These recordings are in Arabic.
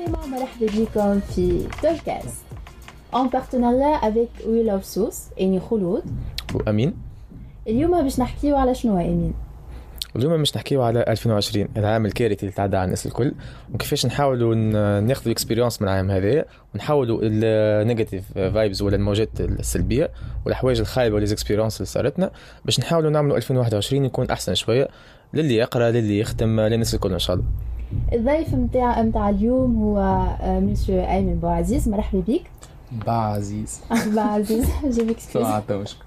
عسلامة مرحبا بكم في en partenariat avec We Love Sauce أني خلود وامين اليوم باش نحكيو على شنو امين اليوم مش نحكيو على 2020 العام الكارثي اللي تعدى على الناس الكل. وكيفاش نحاولوا ناخذوا expérience من العام هذا ونحاولوا ال negative vibes ولا الموجات السلبية والحوايج الخايبة وال expérience اللي صارتنا باش نحاولوا نعملوا 2021 يكون أحسن شوية للي يقرأ للي يختم للناس الكل إن شاء الله. الضيف متاع متاع اليوم هو مسيو ايمن بوعزيز مرحبا بك. بعزيز بعزيز je m'excuse حتى مشكل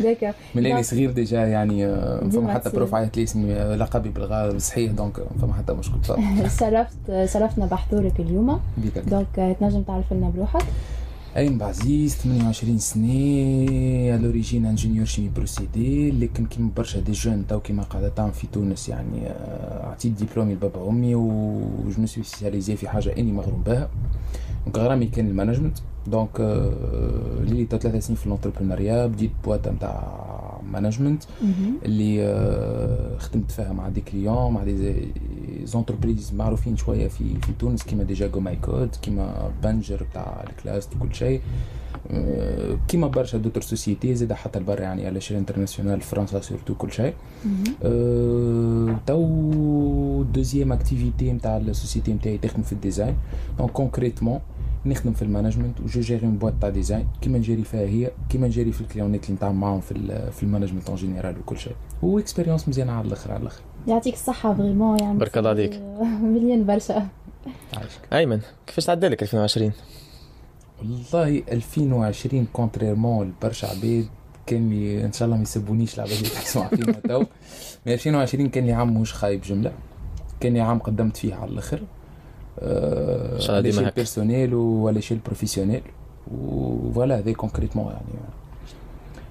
d'accord من اني صغير déjà يعني آه، ديما فما حتى. prof عيط لي اسمي آه، لقبي بالغاء صحيح donc آه، فما حتى مشكل شرفت شرفنا بحضورك اليوم. donc آه، تنجم تعرف لنا بروحك. ايمن بعزيز 28 سنة على لوريجين انجينيور شيمي بروسيدي لكن كيما برشا دي جون تو كيما قاعدة تعمل في تونس يعني آه، عطيت ديبلومي لبابا وأمي وجو سبيسياليزي في حاجة إني مغروم بها. دونك غرامي كان المانجمنت. دونك لي تا ثلاثة سنين في الانتربرونيا بديت بواتا نتاع مانجمنت. اللي خدمت فيها مع دي كليون مع دي زونتربريز معروفين شوية في في تونس كيما ديجا جو ماي كود كيما بنجر بتاع الكلاس وكل شيء كيما برشا d'autres sociétés زاد حتى البر يعني على échelle internationale فرنسا surtout كل شيء تو deuxième activité نتاع ال société نتاعي تخدم في ال design donc concrètement نخدم في ال management و je gère une boîte تاع design. كيما نجري فيها هي كيما نجري في ال clientات اللي نتعامل معاهم في ال- في ال management en général وكل شيء. و expérience مزيانة على الأخر على الأخر. يعطيك الصحة vraiment يعني بارك الله عليك. مليون برشا. أيمن كيفاش تعدى لك 2020 والله 2020 contrairement لبرشا عباد كان لي إن شاء الله ما يسبونيش العباد اللي تسمع فينا تو. mais 2020 كان لي عام مش خايب جملة. كان لي عام قدمت فيه على الأخر. échelle هكا. personnelle ولا échelle professionnelle و voilà هذا concrètement يعني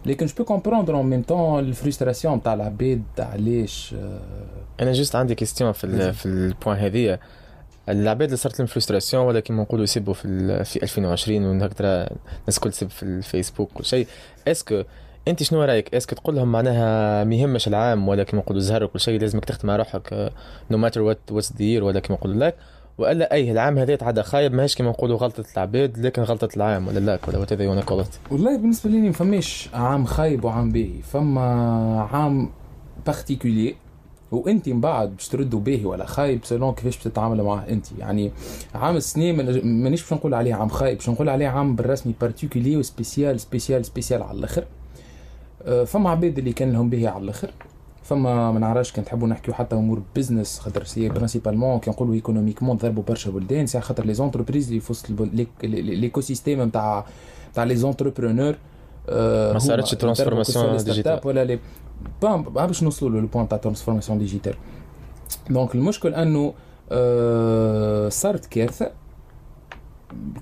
لكن je peux comprendre en même temps ال frustration تاع العباد علاش آه، أنا juste عندي question في ال في ال point هذيا العباد اللي صارت لهم frustration ولا كيما نقولوا يسبوا في في 2020 وهكذا الناس الكل تسب في الفيسبوك وكل شيء. est-ce que أنت شنو رأيك؟ est-ce que تقول لهم معناها ما يهمش العام ولا كيما نقولوا زهر وكل شيء لازمك تخدم على روحك no matter what what's there ولا كيما نقولوا لك؟ والا اي العام هذا تعدى خايب ماهيش كيما نقولوا غلطة العباد لكن غلطة العام ولا لا ولا whatever you call والله بالنسبة لي ما فماش عام خايب وعام باهي فما عام particulier وانت من بعد باش تردوا باهي ولا خايب selon كيفاش بتتعامل معاه انت يعني عام السنة مانيش باش نقول عليه عام خايب باش نقول عليه عام بالرسمي particulier و spécial spécial spécial على الآخر. آه، فما عباد اللي كان لهم باهي على الآخر. فما ما نعرفش كان تحبوا نحكيو حتى أمور business خاطر c'est principalement كي نقولوا économiquement ضربوا برشا بلدان c'est خاطر les entreprises اللي في l'écosystème نتاع نتاع les entrepreneurs ما صارتش transformation digitale. ولا لي با با باش نوصلوا له ال point تاع transformation digitale donc المشكل أنه آه، صارت كارثة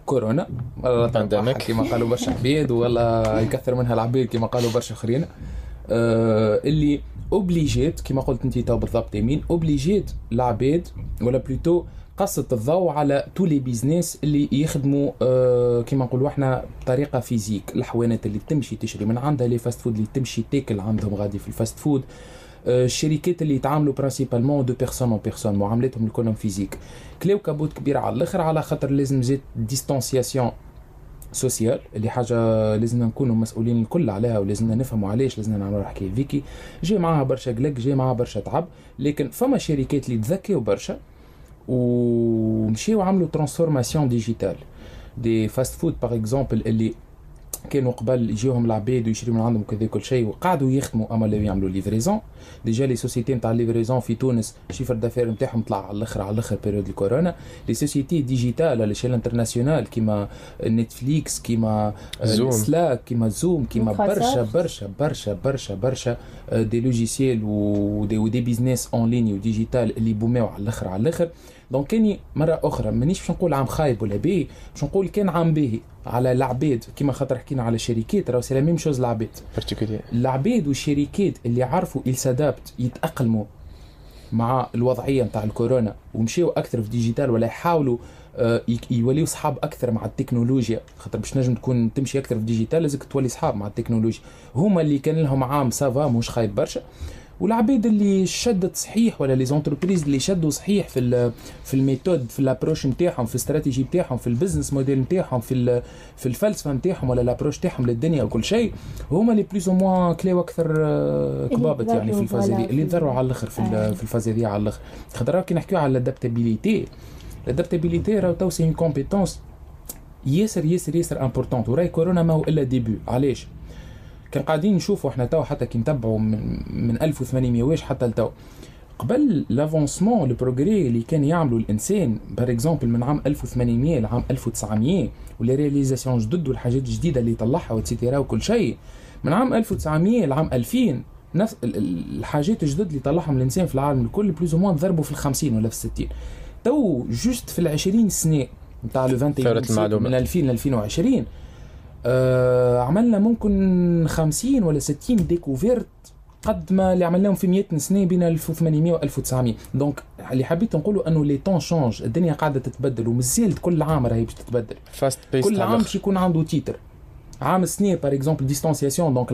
كورونا ولا. كما قالوا برشا عباد ولا يكثر منها العباد كما قالوا برشا أخرين آه، اللي obligeات كما قلت انت تو بالضبط يمين obligeات العباد ولا plutôt سلط الضوء على تو les business اللي يخدموا آه كما نقولوا إحنا بطريقة physique الحوانت اللي تمشي تشري من عندها les fast food اللي تمشي تاكل عندهم غادي في ال fast food آه، الشركات اللي يتعاملوا principalement de personne en personne معاملتهم كلهم physique كلاو كابوت كبير على الأخر على خاطر لازم زيد distanciation sociale اللي حاجة لازمنا نكونوا مسؤولين الكل عليها ولازمنا نفهموا علاش لازمنا نعملوا حكاية. فيكي جاي معاها برشا قلق جاي معاها برشا تعب لكن فما شركات اللي تذكيوا برشا ومشيو عملوا transformation digitale des fast food par exemple اللي كانوا قبل يجيهم العباد ويشريوا من عندهم كذا كل شيء وقعدوا يخدموا أما اللي يعملوا livraison déjà les sociétés نتاع livraison في تونس chiffre d'affaires نتاعهم طلع على الأخر على الأخر période الكورونا les sociétés digitales على échelle internationale كيما نتفليكس كيما زوم. سلاك كيما زوم كيما. برشا برشا برشا برشا برشا آه، des logiciels و des و des business en ligne و digital اللي boomاو على الأخر على الأخر donc كاني مرة أخرى مانيش باش نقول عام خايب ولا باهي باش نقول كان عام باهي على العباد كيما خاطر حكينا على الشركات راهو c'est la même chose العباد العباد والشركات اللي عرفوا ils s'adaptent يتأقلموا مع الوضعية نتاع الكورونا. ومشيو أكثر في digital ولا يحاولوا آه، يوليو صحاب أكثر مع التكنولوجيا. خاطر باش نجم تكون تمشي أكثر في digital لازمك تولي صحاب مع التكنولوجيا. هما اللي كان لهم عام ça va مش خايب برشا. والعباد اللي شدت صحيح ولا les entreprises اللي شدوا صحيح في في ال méthode في ال approche نتاعهم في الاستراتيجي نتاعهم في ال business model نتاعهم في في الفلسفة نتاعهم ولا ال approche نتاعهم للدنيا وكل شيء هما اللي plus ou moins كلاو أكثر كبابت يعني في ال phase هذه اللي ضروا على الآخر في, آه. في ال phase هذه على الآخر. خاطر كي نحكيو على ال adaptabilité ال adaptabilité راهو تو c'est compétence ياسر ياسر ياسر importante وراي كورونا ما هو إلا début علاش؟ كان قاعدين نشوفوا إحنا تو حتى كي نتبعوا من, من 1800 واش حتى لتو قبل l'avancement ال progrès اللي كان يعملوا الإنسان par exemple من عام 1800 لعام 1900 و les réalisations جدد والحاجات الجديده اللي طلعها et cetera وكل شيء. من عام 1900 لعام 2000 نفس الحاجات الجدد اللي طلعهم الإنسان في العالم الكل plus moins ضربوا في ال 50 ولا في 60 تو juste في ال 20 سنة نتاع le 21 من 2000 ل 2020 آه عملنا ممكن 50 ولا 60 découvertes قد ما اللي عملناهم في 100 سنة بين 1800 و 1900 donc اللي حبيت نقوله إنه les temps changent الدنيا قاعدة تتبدل ومازالت كل عام راهي باش تتبدل. فاست كل عام باش يكون عنده titre عام سنين par exemple distanciation donc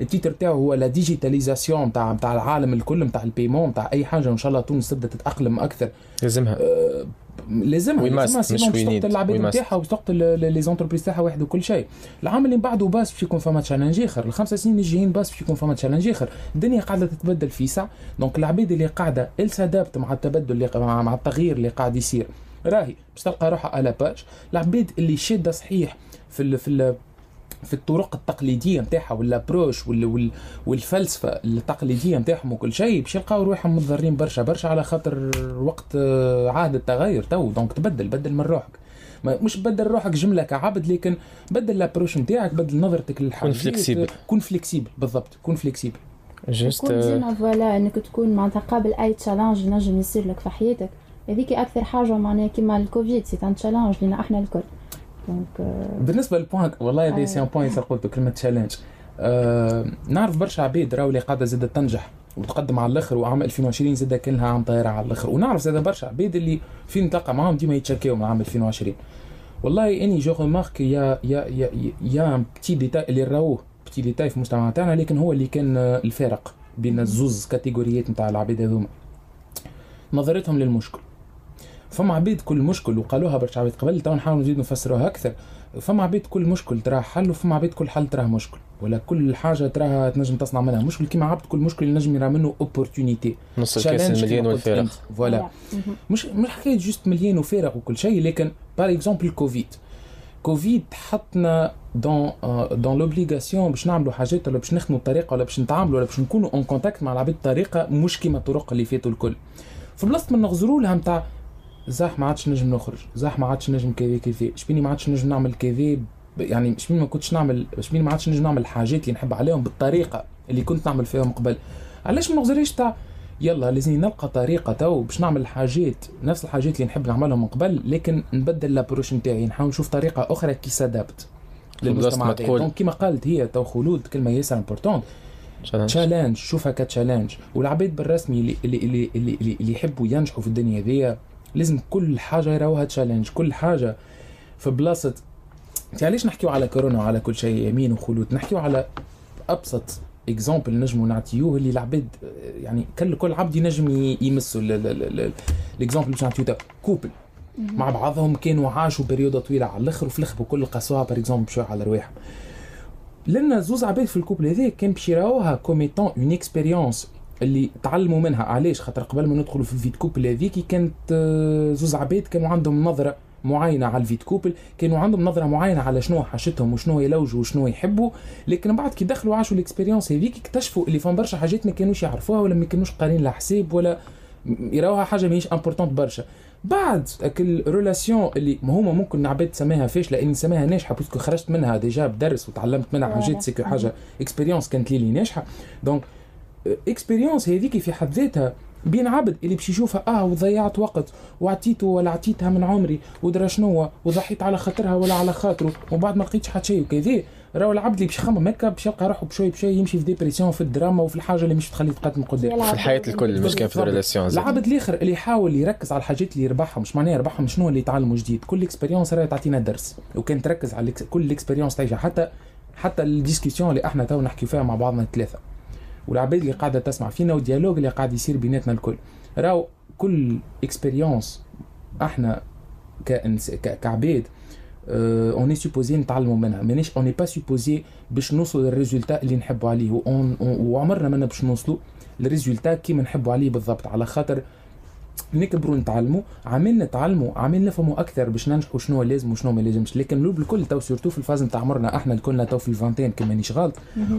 ال titre تاعو هو la digitalisation تاع تاع العالم الكل تاع ال paiement تاع أي حاجة. ان شاء الله تونس تبدأ تتأقلم أكثر. لازمها أه لازمها لازمها sinon باش تقتل العباد نتاعها وباش تقتل les entreprises تاعها واحد وكل شيء. العام اللي بعده باس باش يكون فما challenge آخر. الخمسة سنين الجايين باس باش يكون فما challenge اخر الدنيا قاعدة تتبدل فيسع. donc العباد اللي قاعدة s'adapte مع التبدل اللي مع التغيير اللي قاعد يصير. راهي باش تلقى روحها على باج العباد اللي شاده صحيح في ال في ال في الطرق التقليدية نتاعها وال approche والفلسفة التقليدية نتاعهم وكل شيء باش يلقاو روحهم متضررين برشا برشا على خاطر وقت عهد التغير تو. donc تبدل بدل من روحك. مش بدل روحك جملة كعبد لكن بدل ال approche نتاعك بدل نظرتك للحاجه كون flexible كون flexible بالضبط كون flexible juste كون ديما voilà إنك تكون معناتها قابل أي challenge ينجم يصير لك في حياتك. هذيك أكثر حاجة معناها كيما الكوفيد c'est un challenge لنا إحنا الكل. donc euh, بالنسبة لل point والله هذا c'est un point ياسر قلته كلمة challenge أه نعرف برشا عباد راهو اللي قاعدة زادت تنجح وتقدم على الآخر وعام 2020 زاد كان لها عام طايره على الآخر. ونعرف زاد برشا عباد اللي فين نتلقى معاهم ديما يتشكاو من عام 2020 والله إني جو ريمارك يا يا يا يا ان petit détail اللي راهوه بتي ديتاي في المجتمع تاعنا لكن هو اللي كان الفارق بين الزوز كاتيجوريات نتاع العباد هذوما. نظرتهم للمشكل. فما عبيد كل مشكل وقالوها برشا عبيد. قبل تو نحاول نزيد نفسروها أكثر. فما عبيد كل مشكل تراه حل وفما عبيد كل حل تراه مشكل. ولا كل حاجة تراها تنجم تصنع منها مشكل. كيما عبد كل مشكل ينجم يرى منه opportunité نص الكاس المليان والفارغ voilà مش مش حكاية juste مليان وفارغ وكل شيء لكن par exemple كوفيد كوفيد حطنا dans dans l'obligation باش نعملوا حاجات ولا باش نخدموا بطريقة ولا باش نتعاملوا ولا باش نكونوا en contact مع العباد بطريقة مش كيما الطرق اللي فاتوا الكل. في بلاصة ما نغزروا لها نتاع زاح ما عادش نجم نخرج زاح ما عادش نجم كذا كذا شبيني ما عادش نجم نعمل كذا يعني شبيني ما كنتش نعمل شبيني ما عادش نجم نعمل الحاجات اللي نحب عليهم بالطريقة اللي كنت نعمل فيهم قبل. علاش ما نغزريش تاع يلا لازم نلقى طريقة تو باش نعمل الحاجات نفس الحاجات اللي نحب نعملهم من قبل لكن نبدل l'approche نتاعي نحاول نشوف طريقة أخرى qui s'adapte للمجتمع donc كيما قالت هي تو خلود كلمة ياسر important challenge شوفها ك challenge والعباد بالرسمي اللي اللي اللي اللي, اللي يحبوا ينجحوا في الدنيا هذيا لازم كل حاجة يراوها challenge كل حاجة. في بلاصة انت علاش نحكيو على كورونا وعلى كل شيء يمين وخلود؟ نحكيو على أبسط exemple نجمو نعطيوه اللي العباد يعني كل كل عبد ينجم يمسوا ال exemple باش نعطيوه couple مع بعضهم كانوا عاشوا بريودة طويلة على الأخر وفي الأخر كل قسوها par exemple بشوي على رواحهم لأن زوز عباد في ال couple هذا كان باش يراوها comme étant une expérience اللي تعلموا منها. علاش؟ خاطر قبل ما ندخلوا في ال vie de couple هذيك كانت آه، زوز عباد كانوا عندهم نظرة معينة على ال vie de couple كانوا عندهم نظرة معينة على شنو حاجتهم وشنو يلوجوا وشنو يحبوا. لكن بعد كي دخلوا عاشوا ال expérience هذيك اكتشفوا اللي فهم برشا حاجات ما كانوش يعرفوها ولا ما كانوش قارين لها حساب ولا يراوها حاجة ماهيش importante برشا. بعد ال relation اللي هما ممكن عباد تسميها فاشله اني نسميها ناجحة parce que خرجت منها déjà بدرس وتعلمت منها حاجات c'est que حاجة expérience كانت لي ناجحة. donc expérience هذيك في حد ذاتها. بين عبد اللي باش يشوفها آه وضيعت وقت وعطيته ولا عطيتها من عمري ودرا شنو وضحيت على خاطرها ولا على خاطره ومن بعد ما لقيتش حتى شيء وكذا. راهو العبد اللي باش يخمم هكا باش يلقى روحه بشوي بشوي يمشي في dépression في الدراما وفي الحاجة اللي مش تخليه تقدم قدام. في الحياة الكل مش كان في ال relation العبد الآخر اللي يحاول يركز على الحاجات اللي يربحها مش معناها يربحهم شنو اللي يتعلمه جديد. كل expérience راهي تعطينا درس. وكان تركز على كل expérience تعيشها. حتى حتى ال discussion اللي إحنا تو نحكي فيها مع بعضنا الثلاثة. والعباد اللي قاعدة تسمع فينا وال dialogue اللي قاعد يصير بيناتنا الكل. راهو كل expérience إحنا كإنس... ك... كعباد on est supposé نتعلموا منها. مانيش on est pas supposé باش نوصلوا لل résultat اللي نحبوا عليه. وعمرنا ما باش نوصلوا لل résultat كيما نحبوا عليه بالضبط. على خاطر نكبروا نتعلموا عامل نتعلموا عامل نفهموا أكثر باش ننجحوا شنو لازم وشنو ما لازمش. لكن لو بالكل تو surtout في ال phase نتاع عمرنا أحنا الكلنا تو في ال vingtaine كما مانيش غلط.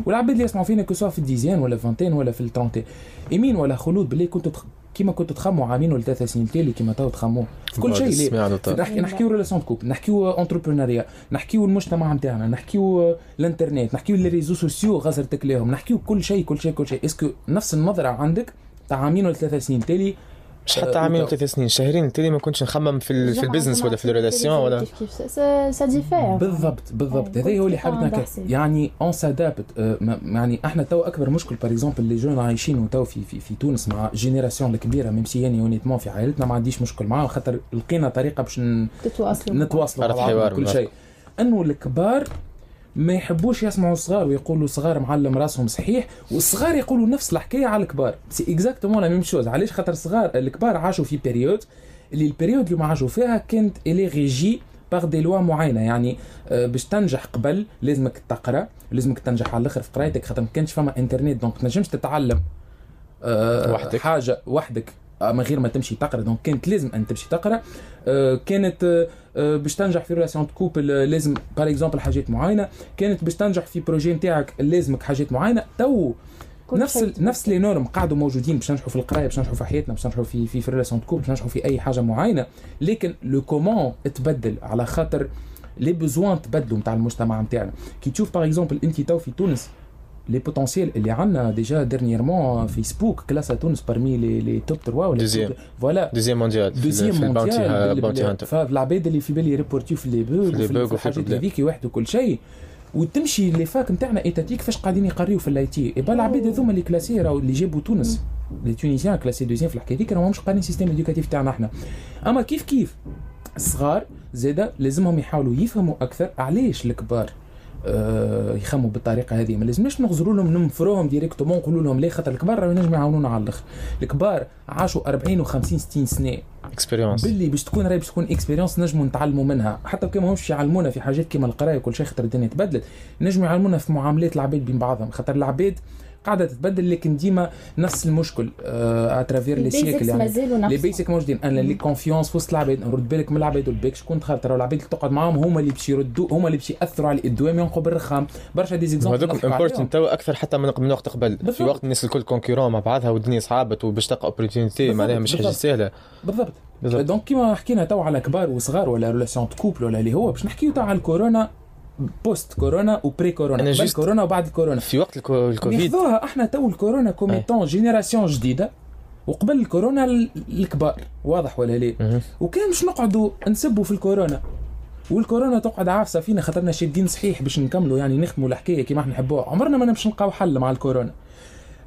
والعباد اللي يسمعوا فينا que في ال dizaine ولا vingtaine ولا في ال trentaine même ولا خلود بالله كنتوا كيما كنتوا تخموا عامين ولا ثلاث سنين تالي كيما تو تخموا في كل شيء نحكي نحكيو relation couple نحكيو entrepreneuriat نحكيو المجتمع نتاعنا نحكيو الانترنت نحكيو les réseaux sociaux غزرتك لهم نحكيو كل شيء كل شيء كل شيء. est-ce que نفس النظرة عندك تاع عامين ولا ثلاث سنين تالي مش حتى عامين ثلاث سنين؟ شهرين التالي ما كنتش نخمم في, في ال business ولا في ال relation ولا؟ ça diffère بالضبط بالضبط. هذا هو اللي حبينا يعني on s'adapte يعني إحنا تو أكبر مشكل par exemple اللي jeunes عايشين تو في, في في تونس مع génération الكبيرة même si يعني honnêtement في عائلتنا ما عنديش مشكل معاهم خاطر لقينا طريقة باش تتواصلوا. نتواصلوا كل شيء. انه الكبار ما يحبوش يسمعوا الصغار ويقولوا صغار معلم راسهم صحيح والصغار يقولوا نفس الحكاية على الكبار. c'est exactement la même chose علاش؟ خاطر الصغار الكبار عاشوا في période اللي ال période اللي ما عاشوا فيها كانت elle est régie par des lois معينة. يعني آه، باش تنجح قبل لازمك تقرأ لازمك تنجح على الأخر في قرايتك. خاطر ما كانش فما انترنت donc تنجمش تتعلم أه وحدك. حاجة وحدك آه، من غير ما تمشي تقرأ. donc كانت لازم أن تمشي تقرأ. كانت باش تنجح في relation couple لازم par exemple حاجات معينة. كانت باش تنجح في projet نتاعك لازمك حاجات معينة تو نفس ال... نفس les normes قاعدوا موجودين باش ننجحوا في القراية باش ننجحوا في حياتنا باش ننجحوا في في, في relation couple باش ننجحوا في أي حاجة معينة. لكن لو كومون تبدل على خاطر لي بوزوان تبدلوا نتاع المجتمع نتاعنا. كي تشوف باغ اكزومبل انت تو في تونس لي بوتونسيال اللي عندنا ديجا ديرنييرمون فيسبوك كلاس تونس بارمي لي لي توب 3 ولا دوزيام فوالا دوزيام مونديال دوزيام مونديال بونتي هانتر فالعباد اللي في بالي ريبورتيو في لي بوغ في لي بوغ الحاجات هذيك واحد وكل شيء وتمشي لي فاك نتاعنا ايتاتيك كيفاش قاعدين يقريو في الاي تي اي العباد هذوما اللي كلاسي راهو اللي جابوا تونس les Tunisiens classés deuxième في الحكاية هذيك راهمش قارين système éducatif تاعنا إحنا اما كيف كيف الصغار زاده لازمهم يحاولوا يفهموا أكثر علاش الكبار يخموا بالطريقة هذه. ما لازمناش نغزروا لهم ننفروهم directement نقولوا لهم ليه خاطر الكبار راهو ينجموا يعاونونا على الآخر. الكبار عاشوا 40 و50 60 سنة. expérience باللي باش تكون راهي باش تكون expérience نجموا نتعلموا منها. حتى كان ماهمش يعلمونا في حاجات كيما القراية وكل شيء خاطر الدنيا تبدلت نجموا يعلمونا في معاملات العباد بين بعضهم. خاطر العباد قاعدة تتبدل لكن ديما نفس المشكل اترافير لي سيكل يعني لي بيسك موجودين أنا لي كونفيونس وسط العباد نرد بالك من العباد والبيك شكون تخاف ترى العباد اللي تقعد معاهم هما اللي باش يردوا هما اللي باش يأثروا على الدوام ينقوا بالرخام برشا دي زيكزامبل هذوك امبورتنت تو أكثر حتى من من وقت قبل. في وقت الناس الكل كونكورون مع بعضها والدنيا صعبت وباش تلقى اوبورتونيتي معناها مش حاجة سهلة. بالضبط. دونك كيما حكينا تو على كبار وصغار ولا ريلاسيون كوبل ولا اللي هو باش نحكيو تو على الكورونا بوست كورونا وبري كورونا قبل كورونا وبعد كورونا في وقت الكوفيد ناخذوها إحنا تو الكورونا كوميتون جينيراسيون جديده وقبل الكورونا الكبار واضح ولا لا وكان مش نقعدوا نسبوا في الكورونا والكورونا تقعد عافسه فينا خاطرنا شادين صحيح باش نكملوا يعني نخدموا الحكاية كيما إحنا نحبوها عمرنا ما نمشي نلقاو حل مع الكورونا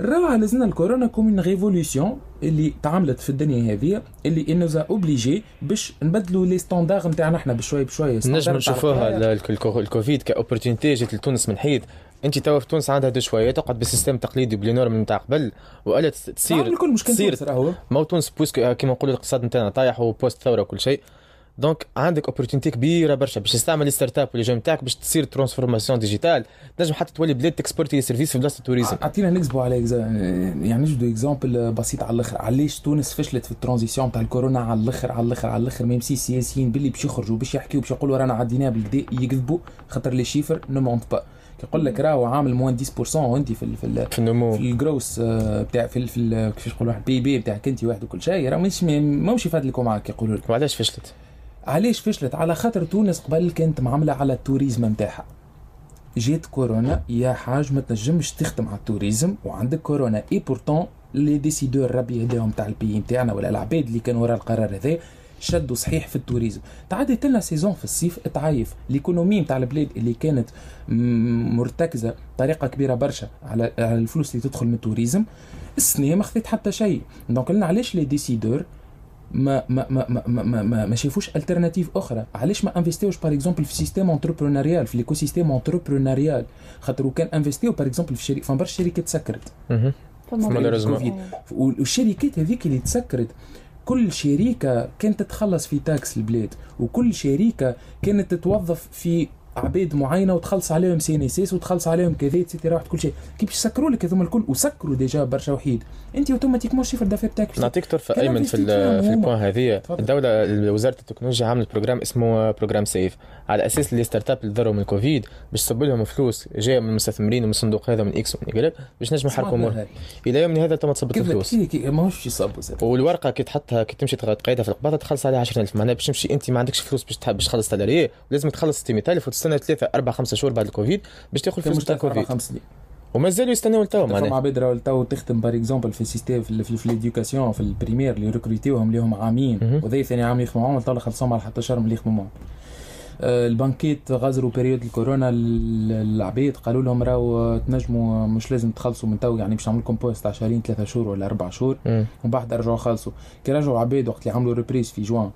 الروعه لازلنا الكورونا كوم من ريفوليسيون اللي تعملت في الدنيا هذه اللي انوزا اوبليجي باش نبدلوا لي ستاندار نتاعنا إحنا بشوي بشوي نجم نشوفوها الكوفيد كاوبورتونيتي جات لتونس من حيث أنت توا في تونس عندها دو شوية تقعد بالسيستم التقليدي بلي نورم نتاع قبل وألا تصير الكل مش تصير ما تونس بويسك كيما نقولوا الاقتصاد نتاعنا طايح وبوست ثورة وكل شيء. دونك عندك اوبورتونيتي كبيرة برشا باش تستعمل الستارت اب واللي جاي نتاعك باش تصير ترانسفورماسيون ديجيتال تنجم حتى تولي بلاد تكسبورتي سيرفيس في بلاصة التوريزم أعطينا نكذبوا على يعني نجدوا اكزامبل بسيط على الآخر. علاش تونس فشلت في الترانزيسيون تاع الكورونا على الآخر على الآخر على الآخر؟ ميم سي السياسيين باللي باش يخرجوا باش يحكيوا باش يقولوا رانا عديناها بالكدا يكذبوا خاطر لي شيفر نو مونت با يقول لك راهو عامل موان 10% وانت في في في النمو. في الجروس بتاع في في كيفاش نقولوا واحد بي بي بتاعك انت واحد وكل شيء. راه مش ماهوش يفادلكم معاك يقولوا لك. وعلاش فشلت؟ علاش فشلت؟ على خاطر تونس قبل كانت معامله على التوريزم نتاعها جات كورونا يا حاج ما تنجمش تخدم على التوريزم وعندك كورونا. اي بورتون لي ديسيدور ربي يهديهم تاع البي نتاعنا ولا العباد اللي كانوا وراء القرار هذا شدوا صحيح في ال tourisme. تعدت لنا saison في الصيف تعايف l'économie نتاع البلاد اللي كانت مرتكزة بطريقة كبيرة برشا على الفلوس اللي تدخل من ال tourisme السنة ما خذيت حتى شيء. donc قلنا علاش les décideurs ما ما ما ما ما, ما, ما شافوش alternative أخرى. علاش ما investiوش par exemple في système entrepreneurial في l'écosystème entrepreneurial خاطر كان investiو par exemple في شركة فما برشا شركات سكرت والشركات هذيك اللي تسكرت كل شركه كانت تتخلص في taxe البلاد وكل شركه كانت تتوظف في عباد معينة وتخلص عليهم CNSS وتخلص عليهم كذا et cetera كل شيء. كي باش يسكروا لك هذوما الكل؟ وسكروا déjà برشا وحيد. أنت automatiquement ال chiffre d'affaires تاعك نعطيك طرف أيمن في في ال point هذه. الدولة وزارة التكنولوجيا عملت programme اسمه programme SAVE. على أساس اللي start-up اللي ضروا من الكوفيد باش تصب لهم فلوس جاية من المستثمرين ومن الصندوق هذا من إكس ومن يقلب باش نجموا نحركوا امور إلى يومنا هذا تم تصبت الفلوس. ماهوش يصب والورقة كي تحطها كي تمشي تقيدها في القباضه تخلص عليها 10000 معناها باش تمشي أنت ما عندكش فلوس باش باش تخلص لازم تخلص 600000 وتستنى ثلاثة أربع خمسة شهور بعد الكوفيد باش تاخذ فلوس تاع الكوفيد. ومازالوا يستناو لتوا معناها. فما عباد راهو تو تخدم بار اكزومبل في السيستيم في, في, في ليديوكاسيون في البريمير اللي ريكروتيوهم ليهم عامين وذي ثاني عام يخدموا معاهم طلع خلصهم على حتى شهر من اللي يخدموا معاهم آه، البنكيت غزروا بيريود الكورونا العبيد قالوا لهم راهو تنجموا مش لازم تخلصوا من تو يعني باش نعمل لكم بوست تاع شهرين ثلاثة شهور ولا أربع شهور. ومن بعد رجعوا خلصوا. كي رجعوا عبيد وقت اللي عملوا reprise في جوان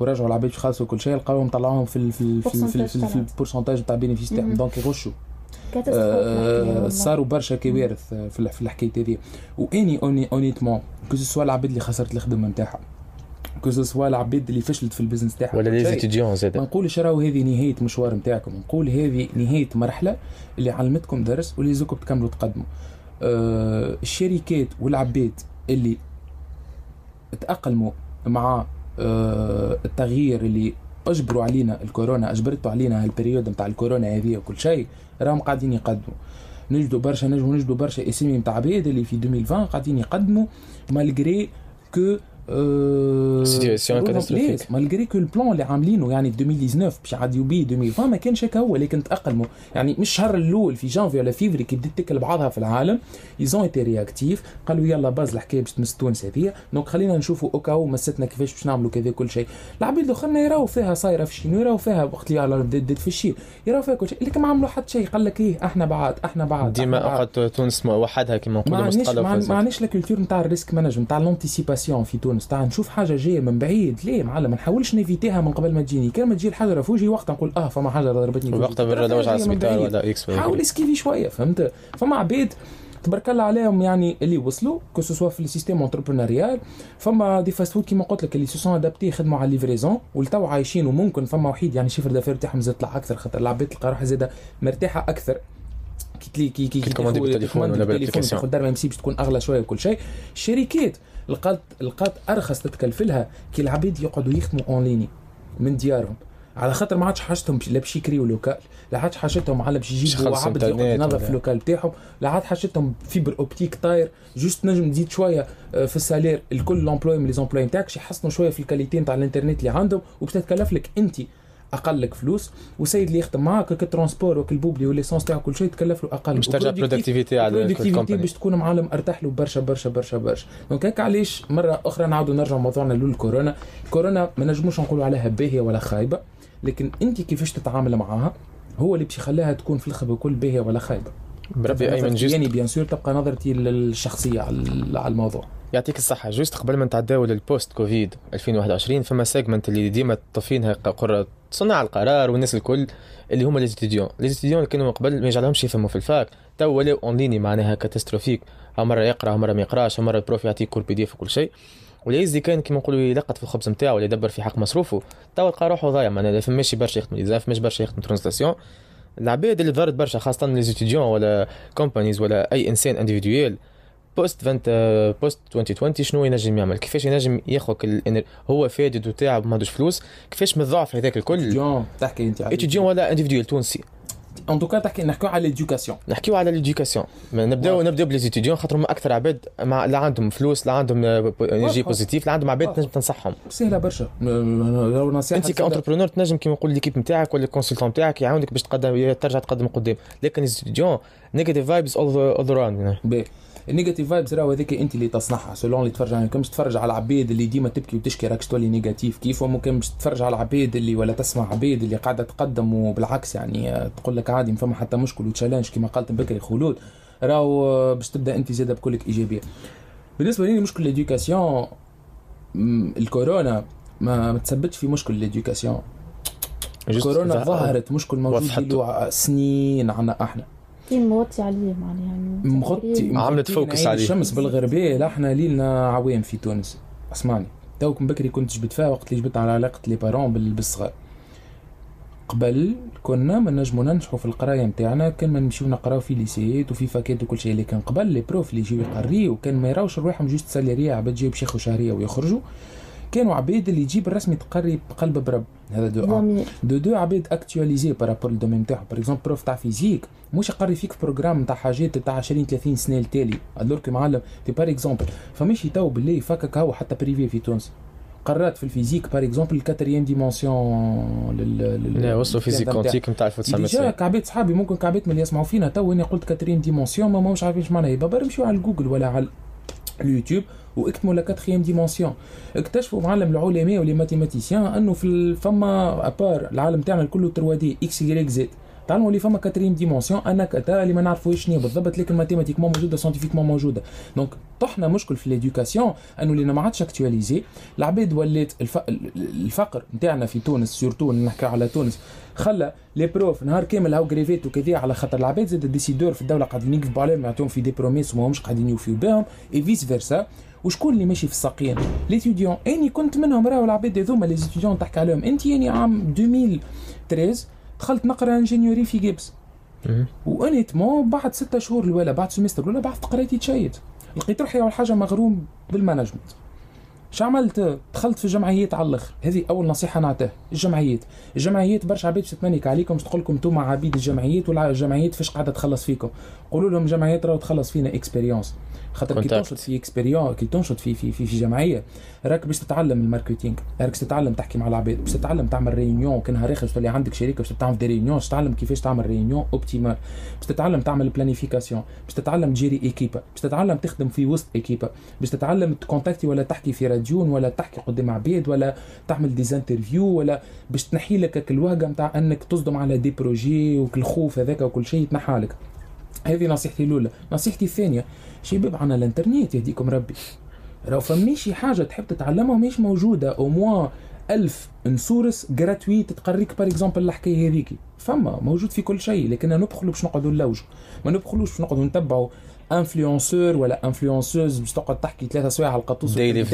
ورجعوا العبيد باش خلصوا كل شيء لقاوهم طلعوهم في ال في ال في, ال في, في ال pourcentage تاع ال bénéfices تاعهم donc يغشوا. آه صاروا برشا كوارث في الحكاية هذه. وإني اوني honnêtement que ce soit العبيد اللي خسرت الخدمة نتاعها que ce soit العباد اللي فشلت في ال business تاعها ولا les étudiants زاد ما نقولش راهو هذه نهاية مشوار نتاعكم. نقول هذه نهاية مرحلة اللي علمتكم درس واللي زوكم تكملوا تقدموا. آه الشركات والعباد اللي تأقلموا مع التغيير اللي أجبروا علينا الكورونا أجبرتوا علينا هال période نتاع الكورونا هذه وكل شيء راهم قاعدين يقدموا. نجدوا برشا نجموا نجدوا برشا اسامي نتاع عباد اللي في 2020 قاعدين يقدموا malgré que situation catastrophique malgré que ال plan اللي عاملينه يعني 2019 باش يعديو بيه 2020 ما كانش هكا هو لكن تاقلموا يعني مش الشهر الأول في جانفي ولا فيفري كي بدات تكل بعضها في العالم ils ont été réactifs قالوا يلا باز الحكاية باش تمس تونس هذه. donc خلينا نشوفوا au cas مستنا كيفاش باش نعملوا كذا كل شيء. العباد الأخرين يراو فيها صايرة في ال Chine يراو فيها وقت اللي على بدات في ال Chine يراو فيها كل شيء. لكن ما عملوا حتى شيء. قال لك إيه أحنا بعاد أحنا بعاد ديما اوقات تونس وحدها كما نقولوا مستقله ما معناش la culture نتاع ال risk management نتاع l'anticipation في تونس. تاع نشوف حاجة جاية من بعيد. ليه معلم؟ ما نحاولش ن éviter ها من قبل ما تجيني. كان ما تجي الحاجة فوجي وقت نقول آه فما حاجة ضربتني وقتها بنروج على السبيطار ولا إكس حاول esquiver شوية فهمت؟ فما عباد تبارك الله عليهم يعني اللي وصلوا que ce soit في ال système entrepreneurial فما des fast food كيما قلت لك اللي se sont adaptés يخدموا على ال livraison والتو عايشين وممكن فما وحيد يعني chiffre d'affaires تاعهم زاد طلع أكثر خاطر العباد تلقى روحها زاده مرتاحة أكثر. كي تلي كي كي commander بالتليفون ولا بال application. تاخذ دار باش تكون أغلى شوية وكل شيء. الشركات لقات لقات أرخص تتكلفلها كي العباد يقعدوا يخدموا en ligne من ديارهم. على خاطر ما عادش حاجتهم لا باش يكريو local لا عادش حاجتهم على باش يجيبوا عبد يقعد ينظف ال local بتاعهم لا عاد حاجتهم fibre optique طاير. juste نجم تزيد شوية آه، في ال salaire الكل l'employé من les employés نتاعك يحسنوا شوية في ال qualité نتاع الإنترنت اللي عندهم وباش تتكلف لك انت أقل لك فلوس وسيد اللي يخدم معاك ك transport وكالبوبلي و l'essence تاعو كل شيء تكلف له أقل. باش ترجع productivité على ال compagnie باش تكون معلم أرتاح له برشا برشا برشا برشا. donc هيك علاش مرة أخرى نعاودوا نرجع موضوعنا للكورونا الكورونا ما نجموش نقولوا عليها باهية ولا خايبة لكن أنت كيفاش تتعامل معاها هو اللي باش يخليها تكون في الخبر كل باهية ولا خايبة. بربي أيمن juste يعني bien sûr تبقى نظرتي الشخصيه على الموضوع. يعطيك الصحة. juste قبل ما نتعداو لل post Covid 2021 فما segment اللي ديما طفينها قرة صناع القرار والناس الكل اللي هما les étudiants. les étudiants اللي كانوا قبل ما يجعلهمش يفهموا في ال fac. تو ولاو en ligne معناها catastrophique. مرة يقرأ مرة ما يقراش مرة ال prof يعطيك كل PDF وكل شيء. ولا يزي كان كيما نقولوا يلقط في الخبز نتاعو ولا يدبر في حق مصروفه. تو لقى روحه ضايع معناها فماش برشا يخدم ما فماش برشا يخدم translation العباد اللي ضرت برشا خاصة les étudiants ولا companies ولا أي إنسان individuel post vingt post 2020 شنو ينجم يعمل؟ كيفاش ينجم ياخذ هو فادد وتاعب ما عندوش فلوس؟ كيفاش من الضعف هذاك الكل؟ تحكي أنت étudiant ولا individuel تونسي؟ en tout cas تحكي نحكيو على l'éducation نحكيو على l'éducation نبداو نبداو ب les étudiants خاطر هما أكثر عباد مع لا عندهم فلوس لا عندهم énergie positive لا عندهم عباد تنجم تنصحهم. سهلة برشا. أنت ك entrepreneur تنجم كيما نقول l'équipe نتاعك ولا ال consultant نتاعك يعاونك باش تقدم ترجع تقدم قدام. لكن les étudiants negative vibes اول round ال negative vibes راهو هذيك انت اللي تصنعها. selon اللي تفرج عليهم مش تتفرج على العباد اللي ديما تبكي وتشكي راك تولي négatif؟ كيف ممكن مش تتفرج على العباد اللي ولا تسمع عباد اللي قاعدة تقدم وبالعكس يعني تقول لك عادي ما فما حتى مشكل و challenge كما قالت بكري خلود. راهو باش تبدأ انت زادة بكلك إيجابية. بالنسبة لي مشكل ال éducation الكورونا ما, ما تسببش في مشكل ال éducation. كورونا ظهرت مشكل موجود له سنين عنا أحنا. كي موطي عليه معناها يعني مغطي عملت focus عليه. الشمس بالغربية لا إحنا ليلنا عوام في تونس. أسمعني. توك من بكري كنت جبت فيها وقت اللي جبت على علاقة les parents بالصغار قبل كنا ما نجمو ننجحوا في القراية نتاعنا كان ما نمشيو نقراو في ليسيات وفي فاكات وكل شيء لكن قبل les profs اللي يجيو يقريو كان ما يراوش رواحهم juste salariés عباد جايب شيخ شهريه ويخرجوا. كانوا عباد اللي يجيب الرسمي تقري بقلب برب. هذا دو دو دو عباد actualisés par rapport لل domaine تاعهم par exemple prof تاع physique مش يقري فيك في programme تاع حاجات تاع 20 30 سنة التالي الورك معلم تي par exemple فماشي تو بالله فكك هو حتى privé في تونس. قررت في ال physique par exemple ال quatrième dimension لل وصلوا physique quantique نتاع 1990 كعبات صحابي ممكن كعبات من اللي يسمعوا فينا تو اني قلت quatrième dimension ما مش عارفين إيش معناها. يبقى يمشيو على جوجل ولا على اليوتيوب. واكتموا la quatrième dimension اكتشفوا معلم العلماء و les mathématiciens أنه في فما à part العالم تاعنا كله 3 دي إكس يغريك زد. تعلموا اللي فما quatrième dimension أنا كتا اللي ما نعرفوش شنو بالضبط لكن mathématiquement موجودة scientifiquement موجودة. donc طحنا مشكل في l'éducation أنه اللي ما عادش actualisé العباد ولات الف... الفقر نتاعنا في تونس surtout نحكي على تونس خلى les profs نهار كامل هاو جريفيت وكذا على خاطر العباد زاد décideurs في الدولة قاعدين يكذبوا عليهم يعطيهم في des promesses وما همش قاعدين يوفيو بهم et vice versa وشكون اللي ماشي في الساقين l'étudiant أني كنت منهم راهو العباد هذوما لي تحكي عليهم. أنت يعني عام 2013 دخلت نقرأ ingénierie في جيبس و honnêtement بعد ستة شهور ولا بعد semestre ولا بعد قرايتي تشيت لقيت روحي اول حاجة مغروم بال management شو عملت؟ دخلت في جمعيات على الأخر. هذه أول نصيحة نعطيها. الجمعيات. الجمعيات برشا عباد تتمنيك عليكم تقول لكم أنتم عبيد الجمعيات ولا الجمعيات فاش قاعدة تخلص فيكم. قولوا لهم الجمعيات راهو تخلص فينا expérience خاطر كي تنشط في expérience كي تنشط في في في, في جمعية راك باش تتعلم ال marketing راك باش تتعلم تحكي مع العباد باش تتعلم تعمل réunion كان نهار اخر تولي عندك شركه باش تعمل des réunions باش تتعلم كيفاش تعمل réunion optimale باش تتعلم تعمل planification باش تتعلم تجيري équipe باش تتعلم تخدم في وسط équipe باش تتعلم تكونتاكتي ولا تحكي في راديون ولا تحكي قدام عباد ولا تعمل des interviews ولا باش تنحي لك الوهقه نتاع إنك تصدم على des projets والخوف هذاك وكل شيء يتنحى لك. هذه نصيحتي الأولى. نصيحتي الثانية شباب عنا الانترنت يهديكم ربي. راهو فماشي حاجة تحب تتعلمها مش موجودة. au moins ألف source gratuite تقريك par exemple الحكاية هذيك فما موجود في كل شيء لكن ندخلوا باش نقعدوا نلوجوا. ما ندخلوش باش نقعدوا نتبعوا influenceur ولا influenceuse باش تقعد تحكي ثلاثة سوايع على القطوس اللي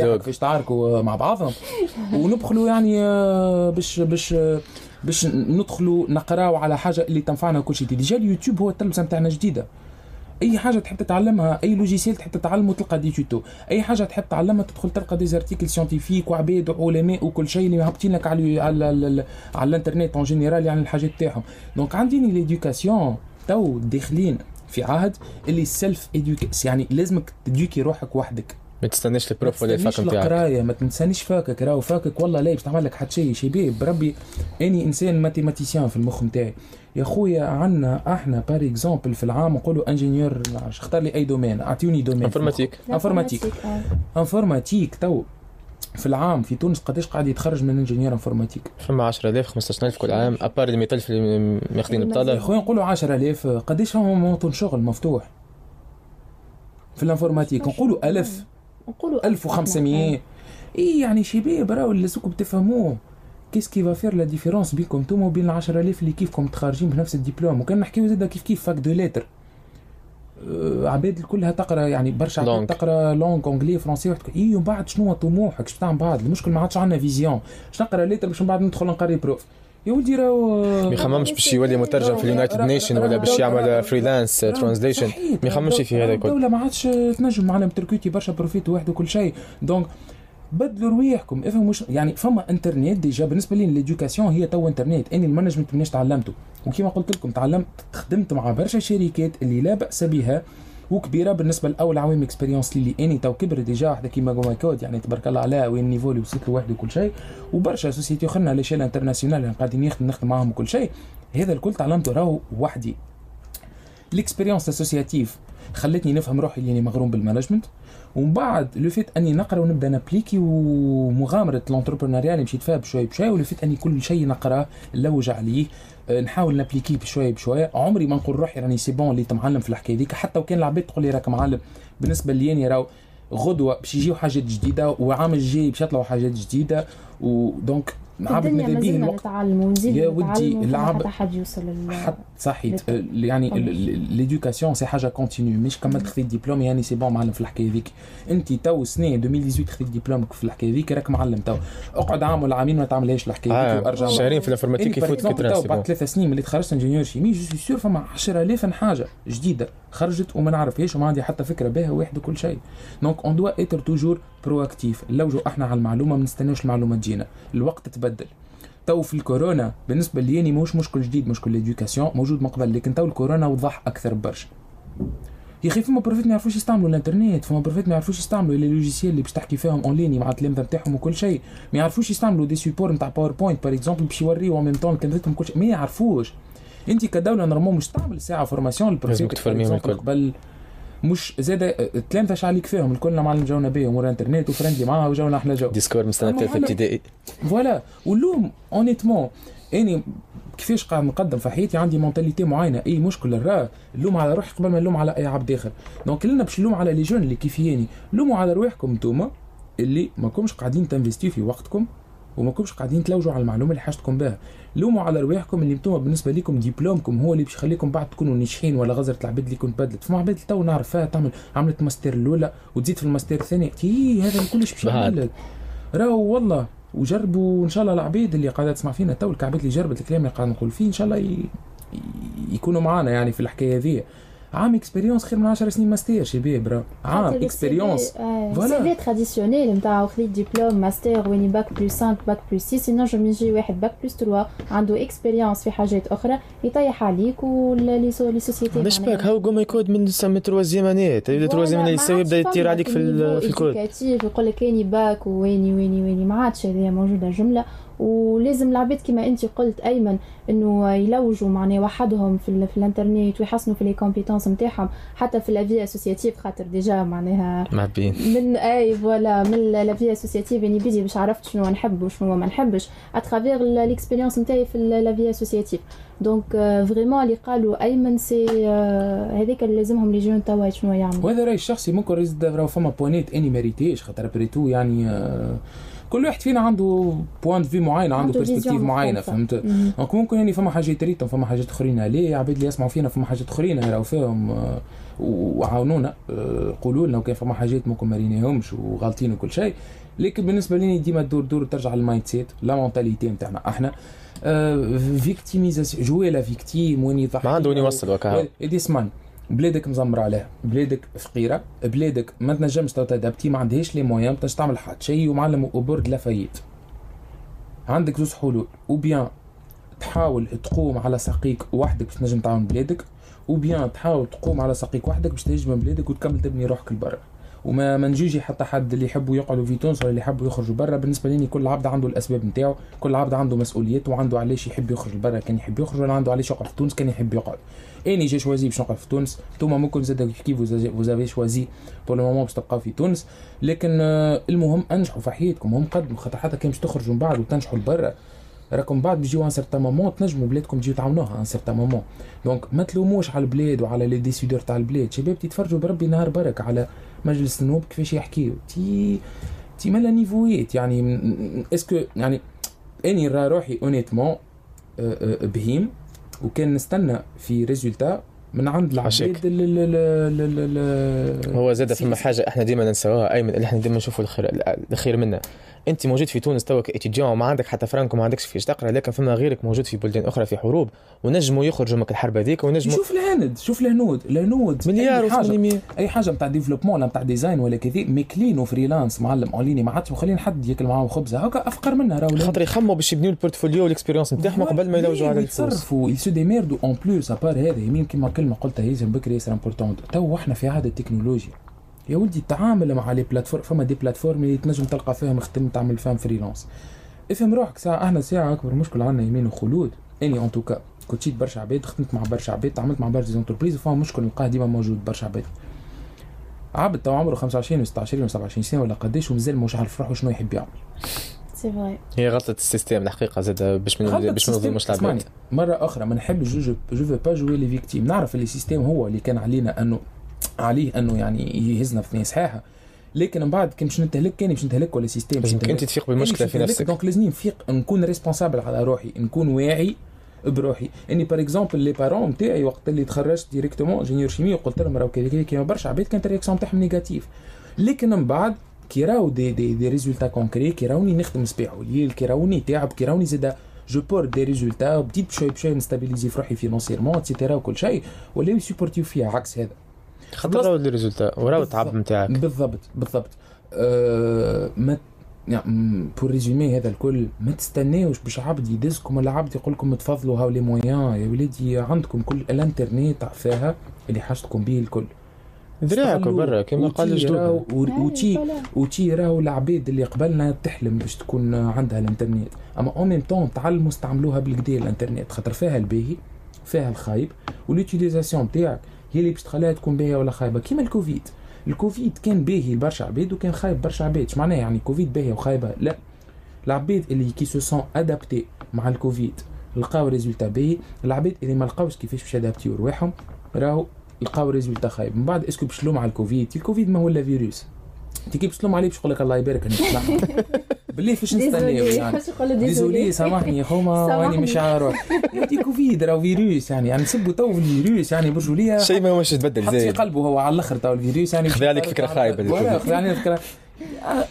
تعاركوا مع بعضهم. وندخلوا يعني آه، باش باش باش ندخلوا نقراو على حاجة اللي تنفعنا كل شيء. déjà اليوتيوب هو التلبسه نتاعنا جديدة. أي حاجة تحب تتعلمها أي logiciel تحب تتعلمه تلقى دي توتو. أي حاجة تحب تعلمها تدخل تلقى des articles scientifiques وعباد وعلماء وكل شيء اللي هابطين لك على على, على, على الإنترنت en général يعني الحاجات تاعهم. donc عندي l'éducation تو داخلين في عهد ال self education يعني لازمك تديوكي روحك وحدك. ما تستناش ال prof ولا ال fac نتاعك القرايه ما تنسانيش fac ك راهو fac ك والله لا باش تعمل لك حتى شيء شباب بربي أني إنسان mathématicien في المخ نتاعي. يا خويا عندنا أحنا par exemple في العام نقولوا ingénieur اختار لي أي domaine أعطيوني domaine informatique informatique informatique تو. في العام في تونس قداش قاعد يتخرج من ingénieur informatique فما 10000 15000 كل عام. à part ال 100000 اللي ماخذين البطاله خويا نقولوا 10000 قداش موطن شغل مفتوح؟ في ال informatique. نقولوا 1000 نقولوا 1500 إي يعني شباب راهو لازمكم تفهموه qu'est-ce qui va faire la différence بينكم أنتم وبين ال 10000 اللي كيفكم متخرجين بنفس الدبلوم. وكان نحكيو زاد كيف كيف fac de lettres. أه عباد كلها تقرا يعني برشا عباد تقرا langue anglais français إي ومن بعد شنو طموحك؟ شنو تعمل بعد؟ المشكل ما عادش عندنا vision باش نقرا lettres باش من بعد ندخل نقري prof يا ولدي راهو ما يخممش باش يولي مترجم في ال United Nations ولا باش يعمل freelance translation ما يخممش في هذا الكل الدولة ما عادش تنجم معنا تركوتي برشا profs واحد وكل شيء. donc بدلوا رواحكم. افهموا مش يعني فما انترنت déjà بالنسبة لي l'éducation هي تو انترنت اني ال management مناش تعلمته. وكما قلت لكم تعلمت خدمت مع برشا شركات اللي لا بأس بها وكبيرة بالنسبة لأول عوام expérience اللي أني تو كبر déjà واحدة كيما جوما كود يعني تبارك الله عليها وين ال niveau اللي وصلت له وحده وكل شيء وبرشا société أخرى على échelle internationale يعني قاعدين نخدم نخدم معاهم وكل شيء. هذا الكل تعلمته راهو وحدي. ال expérience associative خلتني نفهم روحي اللي مغروم بال management ومن بعد le fait أني نقرأ ونبدأ نابليكي ومغامرة ال entrepreneurial اللي مشيت فيها بشوي بشوي و le fait أني كل شيء نقراه نلوج عليه نحاول نابليكي بشوي بشوي عمري ما نقول روحي راني c'est bon اللي تمعلم في الحكاية ديك حتى وكان العباد تقول لي راك معلم. بالنسبة لي أني راهو غدوة باش يجيو حاجات جديدة وعام الجاي باش يطلعوا حاجات جديدة. و donc عبد ماذا الوقت نتعلم ونزيد يا ودي العبد حد يوصل حتى صحيت. يعني l'éducation c'est حاجة continue مش كملت خذيت ديبلوم يعني c'est bon معلم في الحكاية ذيك أنت تو سنه 2018 خذيت ديبلومك في الحكاية ذيك راك معلم تو. اقعد عام ولا عامين ما تعملهاش الحكاية ذيك آه وأرجع. شهرين في ال informatique يفوت في بعد ثلاث سنين ملي تخرجت ingénieur chimie je suis sûr فما 10000 حاجة جديدة خرجت وما نعرفهاش وما عندي حتى فكرة بها واحد وكل شيء. donc on doit être toujours proactif نلوجوا إحنا على المعلومة ما نستناوش المعلومة تجينا. الوقت تبدل. تو في الكورونا بالنسبة لي يعني مش مشكل جديد مشكل l'éducation موجود من قبل لكن تو الكورونا وضح أكثر برشا. يا أخي فما profs ما يعرفوش يستعملوا الإنترنت فما profs ما يعرفوش يستعملوا les logiciels اللي باش تحكي فيهم en ligne مع التلامذه نتاعهم وكل شيء. ما يعرفوش يستعملوا des supports نتاع PowerPoint par exemple باش يوريو en même temps كلمتهم كل شيء. ما يعرفوش. أنت كدولة normal مش تعمل ساعة formation الكل. قبل مش زاد التلامذه اش عليك فيهم الكل معلم جونا بيه امور انترنت وفرندلي معاه وجونا إحنا جو. ديسكورد من سنه ثالثه ابتدائي. فوالا. واللوم اونيتمون أني كيفاش قاعد نقدم في حياتي؟ عندي مونتاليتي معينة. إي مشكل راه نلوم على روحي قبل ما نلوم على أي عبد آخر. دونك كلنا باش نلوم على لي جون اللي كيفياني. لوموا على رواحكم انتوما اللي ما كومش قاعدين تنفستيو في وقتكم. وما كومش قاعدين تلوجوا على المعلومة اللي حاجتكم بها. لوموا على رواحكم اللي انتوما بالنسبة لكم ديبلومكم هو اللي باش يخليكم بعد تكونوا ناجحين ولا غزرة العباد اللي كنت بدلت. فما عباد تو نعرفها تعمل عملت ماستر الأولى وتزيد في الماستر الثاني تي هذا كلش باش يعمل راهو والله وجربوا إن شاء الله العبيد اللي قاعدة تسمع فينا تو الكعبات اللي جربت الكلام اللي قاعد نقول فيه إن شاء الله ي... يكونوا معنا يعني في الحكاية هذه. عام expérience خير من 10 سنين ماستر شباب برا عام expérience voilà c'est في traditionnel نتاع خذيت diplôme master ويني bac plus 5 bac plus 6 ينجم يجي واحد bac plus 3 عنده expérience في حاجات أخرى يطيح عليك ولي سوسيتي مش باك هاو قوم يكود من سمي تروازيام اني تبدا تروازيام اني يساوي يبدا يطير عليك في, الكود يقول لك كاني باك ويني ويني ويني ما عادش هذه موجوده جمله ولازم العباد كما انت قلت ايمن انه يلوجوا معناه وحدهم في, في الانترنت ويحسنوا في les compétences نتاعهم حتى في la vie associative خاطر déjà معناها معبين من اي voilà من la vie associative يعني بدي باش عرفت شنو نحب وشنو ما نحبش à travers l'expérience نتاعي في la vie associative donc vraiment اللي قالوا أيمن c'est هذيك اللي لازمهم les jeunes توا شنو يعملوا. وهذا رايي الشخصي ممكن راهو فما points اني ماريتيش خاطر بريتو يعني آه كل واحد فينا عنده point de vue معين عنده perspective معينة فهمت؟ donc ممكن يعني فما حاجات ريتهم فما حاجات اخرين ليه عباد اللي يسمعوا فينا فما حاجات اخرين راهو فيهم آه، وعاونونا آه، قولوا لنا وكان فما حاجات ممكن ما ريناهمش وغالطين وكل شيء. لكن بالنسبة لي ديما تدور دور ترجع لل mindset la mentalité نتاعنا إحنا. victimisation jouer la victime وين يضحك ما عنده وين يوصل وكا اسمان بلادك مزمر عليها بلادك فقيرة بلادك ما تنجمش t'adapti ما عندهاش les moyens باش تعمل حد شيء ومعلم وبرد la fête عندك زوج حلول وبيان تحاول تقوم على ساقيك وحدك باش تنجم تعاون بلادك وبيان تحاول تقوم على ساقيك وحدك باش تهجم بلادك وتكمل تبني روحك لبرا. وما ما حتى حد اللي يحبوا يقعدوا في تونس ولا اللي يحبوا يخرجوا برا. بالنسبة لي كل عبد عنده الأسباب نتاعو كل عبد عنده مسؤوليات وعنده علاش يحب يخرج برا كان يحب يخرج ولا عنده علاش يقعد في تونس كان يحب يقعد. اني j'ai choisi باش نقعد في تونس انتوما ممكن زاد كيف vous avez choisi pour le moment باش تبقاو في تونس لكن المهم أنجحوا في حياتكم. هم قدموا خاطر حتى كان باش تخرجوا من بعد وتنجحوا لبرا. راكم بعد بيجيو à un certain moment تنجموا بلادكم تجيو تعاونوها à un certain moment donc ما تلوموش على البلاد وعلى les décideurs تاع البلاد. شباب تتفرجوا بربي نهار برك على مجلس النواب كيفاش يحكيو. تي تي مالا نيفويت يعني اسكو يعني أني را روحي اونيتمون آه، آه، بهيم. وكان نستنى في ريزولتا من عند العباد هو زاد فما حاجة إحنا ديما ننساوها ايمن اللي إحنا ديما نشوفوا الخير الخير منها انت موجود في تونس توا كاتيديون وما عندك حتى فرانك وما عندكش فيش تقرا لكن فما غيرك موجود في بلدان أخرى في حروب ونجموا يخرجوا من الحرب هذيك ونجموا شوف الهند شوف الهنود الهنود مليار حاجة أي حاجة نتاع développement ولا نتاع design ولا كذا ميكلين و freelance معلم اونلاين ما عادش مخلين حد ياكل معاهم خبزة هكا أفقر منها راهو خاطر يخموا باش يبنيو ال portfolio وال expérience نتاعهم قبل ما يلوجوا على الفلوس. يتصرفوا ils se démerdent en plus à part هذا يمين كيما كلمة قلتها هيزم بكري ياسر important تو إحنا في عهد التكنولوجيا. يا ولدي التعامل مع les plateformes فما des plateformes اللي تنجم تلقى فيهم خدم تعمل فيهم freelance افهم روحك ساعة إحنا ساعة أكبر مشكل عندنا يمين وخلود. إني en tout cas كنت شيت برشا عباد خدمت مع برشا عباد تعاملت مع برشا entreprises وفما مشكل نلقاه ديما موجود برشا عباد. عبد تو عمره 25 و 26 و 27 سنة ولا قداش ومازال مش عارف روحه شنو يحب يعمل. هي غلطة ال système الحقيقة زاد باش من باش ما نظلموش العباد. مرة أخرى ما نحبش je je pas jouer les victimes نعرف اللي ال système هو اللي كان علينا أنه عليه أنه يعني يهزنا في صحيحه لكن من بعد كي باش نتهلك كان باش نتهلك ولا système باش انت. تفيق بالمشكلة في كاني باش نفسك. donc لازمني نفيق نكون responsable على روحي نكون واعي بروحي. اني par exemple les parents نتاعي وقت اللي تخرجت directement ingénieur chimie وقلت لهم راهو كذا كذا كيما برشا عباد كانت ال réaction نتاعهم négative لكن من بعد كي راهو des des des résultats concrets كي راوني نخدم صباح وليل كي راوني تعب كي راوني زاده je porte des résultats وبديت بشوي بشوي نstabilisي في روحي financièrement et cetera وكل شيء. ولاو يsupportيو فيها عكس هذا. خاطر راهو les résultats وراهو التعب نتاعك بالضبط بالضبط. أه ما يعني pour résumer هذا الكل ما تستناوش باش عبد يدزكم ولا عبد يقول لكم تفضلوا هاو les moyens يا ولادي عندكم كل الانترنت فيها اللي حاجتكم به الكل. ذراعك استغلوا برا كما قال وتي راهو- الجدود و- وتي وتي راهو العباد اللي قبلنا تحلم باش تكون عندها الانترنت أما en même temps تعلموا استعملوها بالكدا الانترنت خاطر فيها الباهي فيها الخايب وال utilisation تاعك. هي اللي باش تخليها تكون باهية ولا خايبة. كيما الكوفيد. الكوفيد كان باهي لبرشا عباد وكان خايب برشا عباد. معناها يعني كوفيد باهيه وخايبة؟ لا. العباد اللي كي se sont adaptés مع الكوفيد لقاو résultat باهي. العباد اللي ما لقاوش كيفاش باش يadaptيو رواحهم راهو لقاو résultat خايب. من بعد est-ce que باش تلوم على الكوفيد؟ الكوفيد ما هو إلا فيروس. انت كي باش تلوم عليه باش يقول لك الله يبارك أنا نسمع بالله فاش نستناو يعني. désolé. سامحني يا خوما سامحني. راني مش عارف. يا كوفيد راهو فيروس يعني. يعني نسبوا تو في الفيروس يعني برجولية. شيء ما هوش يتبدل حط في زايد قلبه هو على الأخر تو الفيروس يعني. خذ عليك فكرة خايبة. ولا الكوفيد. خذ علينا فكرة. آه،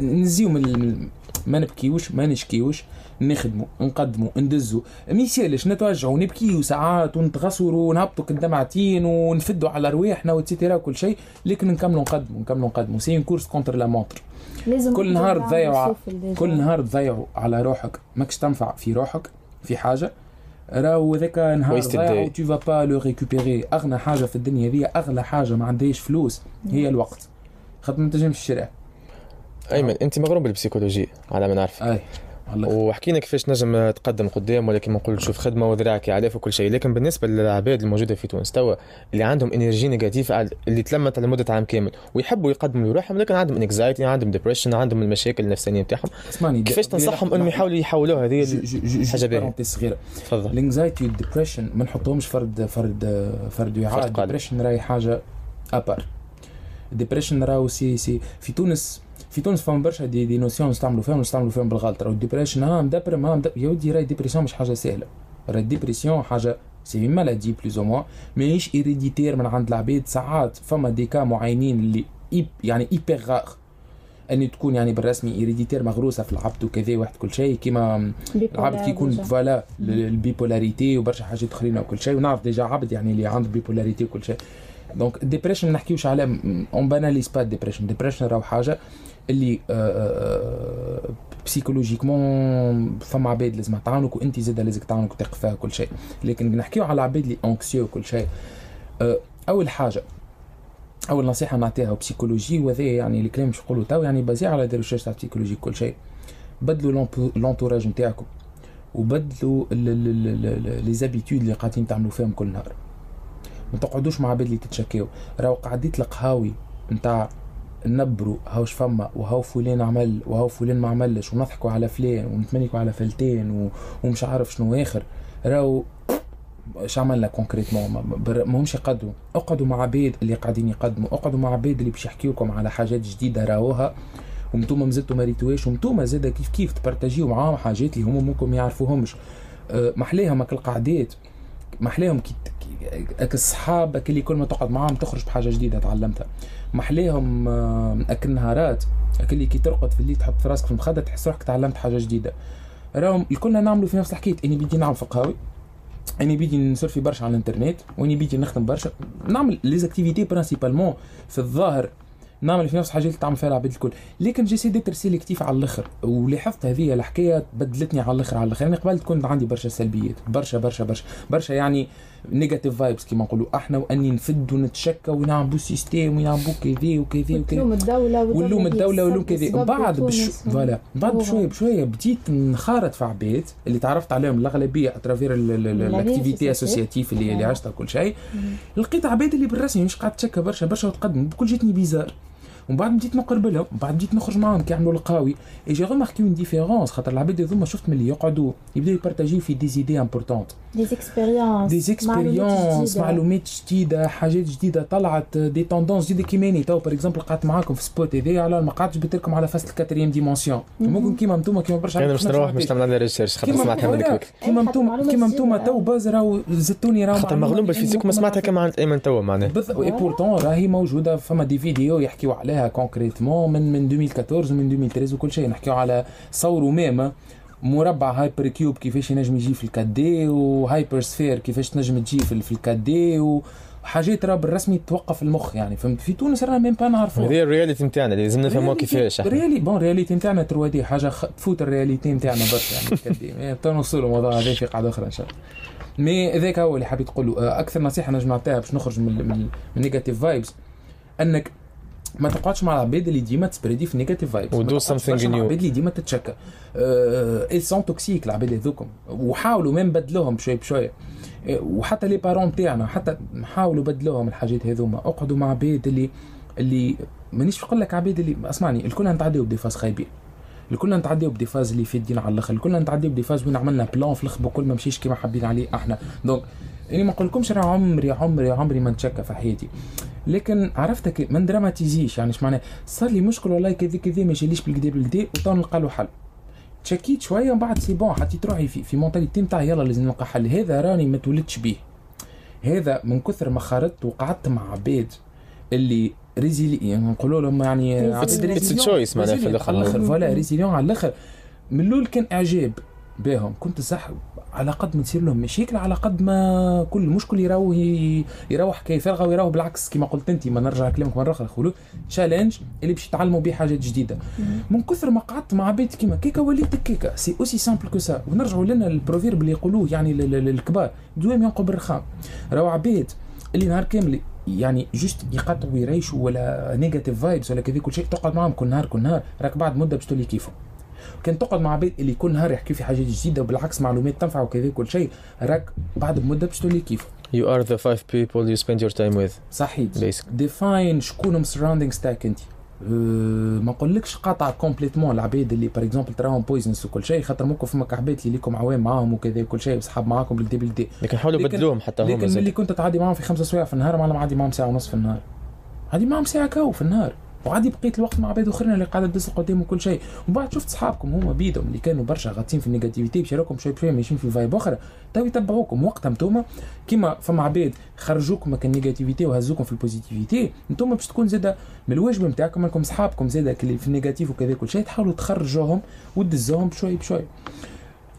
نزيو من ما نبكيوش ما نشكيوش نخدموا نقدموا ندزوا ما يسالش نتوجعوا نبكيو ساعات ونتغصروا ونهبطوا كالدمعتين ونفدوا على رواحنا et cetera وكل شيء لكن نكملوا نقدموا نكملوا نقدموا c'est une course contre la montre كل نهار تضيع تضيعوا. كل نهار تضيعوا على روحك. ماكش تنفع في روحك في حاجة. راهو ذاك نهار ضايع. tu vas pas le récupérer أغنى حاجة في الدنيا هذه أغلى حاجة ما عندهاش فلوس. هي الوقت. خاطر ما تنجمش تشريها. أيمن أنت مغروم بال psychologie على ما نعرف. أي والله. وحكينا كيفاش نجم تقدم قدام ولا كيما نقول شوف خدمة وذراعك علاف وكل شيء. لكن بالنسبة للعباد الموجودة في تونس توا اللي عندهم énergie négative اللي تلمت على مده عام كامل ويحبوا يقدموا لروحهم لكن عندهم anxiety عندهم depression عندهم المشاكل النفسية نتاعهم اسمعني كيفاش تنصحهم إنهم يحاولوا يحولوا هذه ال- حاجة باهية. حاجة صغيرة. تفضل. ال anxiety وال depression ما نحطهمش فرد فرد فرد وعاء. ال depression راهي حاجة à part ال depression راهو c'est c'est في تونس في تونس فما برشا des, des notions نستعملوا فيهم نستعملوا فيهم بالغلط راهو ال depression ها مدبرم ها مدبرم يا ودي راهي dépression مش حاجة سهله راهي ال dépression حاجة c'est maladie plus ou moins ماهيش héréditaire من عند العباد ساعات فما des cas معينين اللي hyper يعني hyper rare ان تكون يعني بالرسمي héréditaire مغروسه في العبد وكذا واحد كل شيء كيما العبد كي يكون. voilà ال bipolarité وبرشا حاجات اخرين وكل شيء ونعرف déjà عبد يعني اللي عنده bipolarité وكل شيء donc ال depression ما نحكيوش على on banalise pas ال depression ال depression راهو حاجة اللي آه، psychologiquement فما عباد لازم تعاونك وانت زاد لازم تعاونك وتقف فيها كل شيء. لكن نحكيو على عباد اللي anxieux وكل شيء. آه، أول حاجة أول نصيحة نعطيها psychologie وهذا يعني الكلام مش نقولوا تو يعني basé على des recherches تاع psychologie كل شيء. بدلوا l'entourage نتاعكم. وبدلوا les habitudes اللي قاعدين تعملوا فيهم كل نهار. ما تقعدوش مع عباد اللي تتشكاو. راهو قعدة القهاوي نتاع نبروا هاوش فما وهاو فلان عمل وهاو فلان ما عملش ونضحكوا على فلان ونتمنيكوا على فلتين و... ومش عارف شنو آخر. راهو اش عملنا concrètement ما- ما ماهمش يقدموا اقعدوا مع عباد اللي قاعدين يقدموا. اقعدوا مع عباد اللي باش يحكيوا لكم على حاجات جديدة راوها وأنتم مازلتوا ما ريتوهاش وأنتم زاد كيف كيف تبارتاجيو معاهم حاجات اللي هما ممكن ما يعرفوهمش. أه، محليهم هاك القعدات محليهم كي الصحاب هاك اللي كل ما تقعد معاهم تخرج بحاجة جديدة تعلمتها. محليهم آه، هاك النهارات هاك اللي كي ترقد في الليل تحط في راسك في المخدة تحس روحك تعلمت حاجة جديدة. راهم الكلنا نعملوا في نفس الحكاية أني بيدي نعمل في قهاوي أني بيدي نسورفي برشا على الإنترنت وأني بيدي نخدم برشا. نعمل les activités principalement في الظاهر نعمل في نفس الحاجات اللي تعمل فيها العباد الكل. لكن j'essaie d'être sélectif على الآخر. ولاحظت هذه الحكاية بدلتني على الآخر على الآخر. يعني قبل تكون عندي برشا سلبيات. برشا برشا برشا. برشا يعني negative vibes كيما نقولوا. إحنا وأني نفد ونتشكى ونعملوا système ونعملوا كذا وكذا وكذا. وتلوم الدولة ولوم الدولة ولوم كذا. بش... voilà. بعد بشوية بشوية بديت نخالط في عباد اللي تعرفت عليهم الأغلبية à travers ال activités. associatives اللي اللي آه. عشتها كل شيء. لقيت عباد اللي بالرسمي مش قاعد تشكى برشا برشا وتقدم. بكل جاتني bizarre. ومن بعد بديت نقرب لهم من بعد بديت نخرج معاهم كي يعملوا القهاوي. et j'ai remarqué une différence خاطر العباد هذوما شفت ملي يقعدوا يبداو يبارتاجيو في des idées importantes دي زيكسبيريونس دي زيكسبيريونس معلومات جديدة. حاجات جديدة طلعت دي توندونس جديدة. كيماني تو باغ اكزومبل قعدت معاكم في سبوت هذايا على ما قعدتش جبت لكم على فاست الكاتريام ديمونسيون ممكن كيما أنتم كيما برشا أنا باش نروح باش نعمل على ريسيرش خاطر سمعتها منك كيما أنتم كيما أنتم تو باز راهو زدتوني راهو خاطر مغلوم بالفيزيك ما سمعتها كما عند أيمن توا معناها. اي بورتون راهي موجودة فما دي فيديو يحكيو عليها كونكريتمون من من 2014 ومن 2013 وكل شيء. نحكيو على صوروا ميم مربع هايبر كيوب كيفاش ينجم يجي في الكادي وهايبر سفير كيفاش تنجم تجي في الكادي وحاجات راه بالرسمي توقف المخ يعني. فهمت؟ في تونس راه ميم با نعرفوا هذه الرياليتي نتاعنا لازم نفهموا كيفاش ريالي بون رياليتي نتاعنا 3 دي حاجة خ... تفوت الرياليتي نتاعنا برشا يعني كدي تنوصلوا الموضوع هذا في قاعدة أخرى إن شاء الله. مي هذاك هو اللي حبيت تقوله أكثر نصيحة نجم نعطيها باش نخرج من من, من نيجاتيف فايبس أنك ما تقعدش مع العباد اللي ديما تسبريدي في negative vibes و do something new العباد اللي ديما تتشكى ils sont toxiques العباد هذوكم. وحاولوا ما نبدلوهم بشوي بشوي. وحتى les parents تاعنا حتى نحاولوا بدلوهم الحاجات هذوما. اقعدوا مع عباد اللي اللي مانيش نقول لك عباد اللي اسمعني الكل نتعديو ب des phases خايبين. الكل نتعديو ب des phases اللي فادين على الآخر. الكل نتعديو ب des phases وين عملنا plan في الآخر بكل ما مشيش كيما حابين عليه إحنا. donc اني ما نقولكمش راه عمري عمري عمري ما نتشكى في حياتي. لكن عرفتك ما ندراماتيزيش يعني إيش معناه صار لي مشكل والله كذا كذا ما يجيليش بالكدا بالكدا وتو نلقى له حل. تشكيت شوية ومن بعد c'est bon حطيت روحي في في mentalité نتاع يلا لازم نلقى حل. هذا راني ما تولدش بيه هذا من كثر ما خرجت وقعدت مع عباد. اللي résilients يعني نقولوا لهم يعني it's a choice معناها في الآخر. voilà résilients على الآخر. من الأول كان إعجاب بهم. كنت صح على قد ما تصير لهم. مشاكل على قد ما كل مشكل يراوه يراوه حكايه فارغه ويراوه. بالعكس كما قلت أنت ما نرجع كلامك مرة أخرى. خلو challenge اللي باش يتعلموا به حاجات جديدة. من كثر ما قعدت مع بيت كيما كيكا وليت كيكا. c'est aussi simple que ça ونرجعوا لنا ال proverbe اللي يقولوه يعني الكبار دوام ينقب الرخام راهو عبيد اللي نهار كامل يعني juste يقطعوا ويريشوا ولا negative vibes ولا كذا كل شيء تقعد معهم كل نهار كل نهار راك بعد مدة باش تولي كيفهم كان تقعد مع عباد اللي كل نهار يحكي في حاجات جديدة وبالعكس معلومات تنفع وكذا كل شيء راك بعد بمده باش تولي كيف You are the five people you spend your time with. صحيح. define شكونهم surroundings تاعك أنت. أه ما نقولكش قاطع complètement العباد اللي par exemple تراهم business وكل شيء خاطر ممكن فما عباد اللي ليكم عوام معاهم وكذا وكل شيء وصحاب معاكم بالكدا بالكدا لكن حاولوا بدلوهم حتى هما لكن اللي كنت تعدي معاهم في خمسة سوايع في النهار معلم عادي معاهم ساعة ونص في النهار. عادي معاهم ساعة كاو في النهار. وعادي بقيت الوقت مع عباد اخرين اللي قاعدة تدس قدام وكل شيء. ومن بعد شفت صحابكم هما بيدهم اللي كانوا برشا غاطين في ال négativité باش يراكم شوي ماشيين في vibe أخرى تو يتبعوكم وقتها انتوما كيما فما عباد خرجوكم من ال négativité وهزوكم في ال positivité انتوما باش تكون زاده من الواجب نتاعكم انكم صحابكم زاده في ال negative وكذا كل شيء تحاولوا تخرجوهم وتدزوهم بشوي بشوي.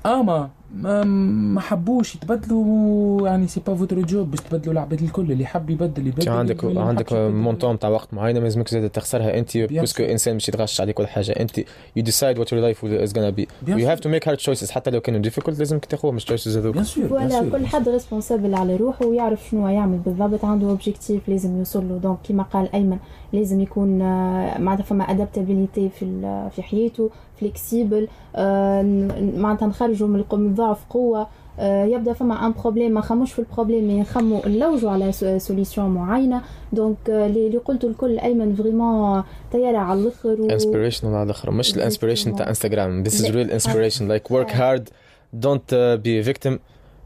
أما ما, ما حبوش يتبدلوا يعني c'est pas votre job باش تبدلوا العباد الكل اللي حب يبدل يبدل عندك عندك montant تاع وقت معين ما لازمك زاد تخسرها أنت parce que انسان مش يتغش عليك ولا حاجة. أنت يو decide what your life is gonna be you have to make hard choices حتى لو كانوا difficult لازمك تاخذهم مش choices هذوك. bien sûr ولا كل حد responsable على روحه ويعرف شنو يعمل. بالضبط عنده objectif لازم يوصل له. donc كيما قال أيمن لازم يكون معناتها فما adaptabilité في في حياته flexible معناتها نخرجوا من الضعف قوة يبدأ فما un problème ما نخموش في ال problème نخمو نلوجوا على solution معينة. donc اللي قلته الكل أيمن vraiment طياره على الآخر و... inspirational على الآخر مش ال inspiration تاع انستغرام this is real inspiration. Like work hard. Don't uh, be a victim.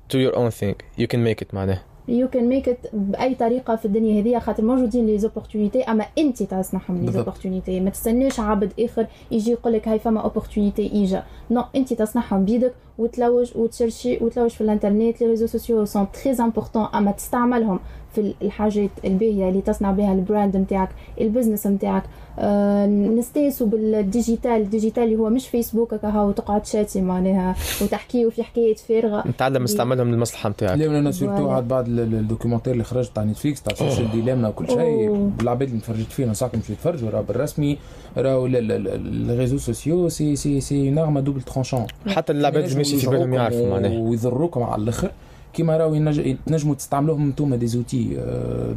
To your own thing. You can make it معناه. you can make it بأي طريقة في الدنيا هذه. خاطر موجودين les opportunités أما أنت تصنعهم les opportunités ما تستناش عبد آخر يجي يقول لك هاي فما opportunité ايجا no أنت تصنعهم بيدك. وتلوج وتشرشي وتلوج في الانترنت. les réseaux sociaux sont très importants أما تستعملهم في الحاجات الباهية اللي تصنع بها ال brand نتاعك ال business نتاعك. آه نستانسوا بال digital ال digital اللي هو مش فيسبوك هكا وتقعد شاتي معناها وتحكي في حكايه فارغة. نتعلم استعملهم للمصلحة نتاعك. لا أنا surtout عاد بعد ال documentaire اللي خرج تاع نتفليكس تاع Social Dilemma وكل شيء العباد اللي تفرجت فيه نصحكم باش يتفرجوا راه بالرسمي. راهو ال réseaux sociaux c'est c'est c'est arme double tranchant حتى العباد اللي ماشي في بالهم يعرفوا معناها. ويضروكم على الآخر. كيما راهو تنجموا تستعملوهم أنتم des outils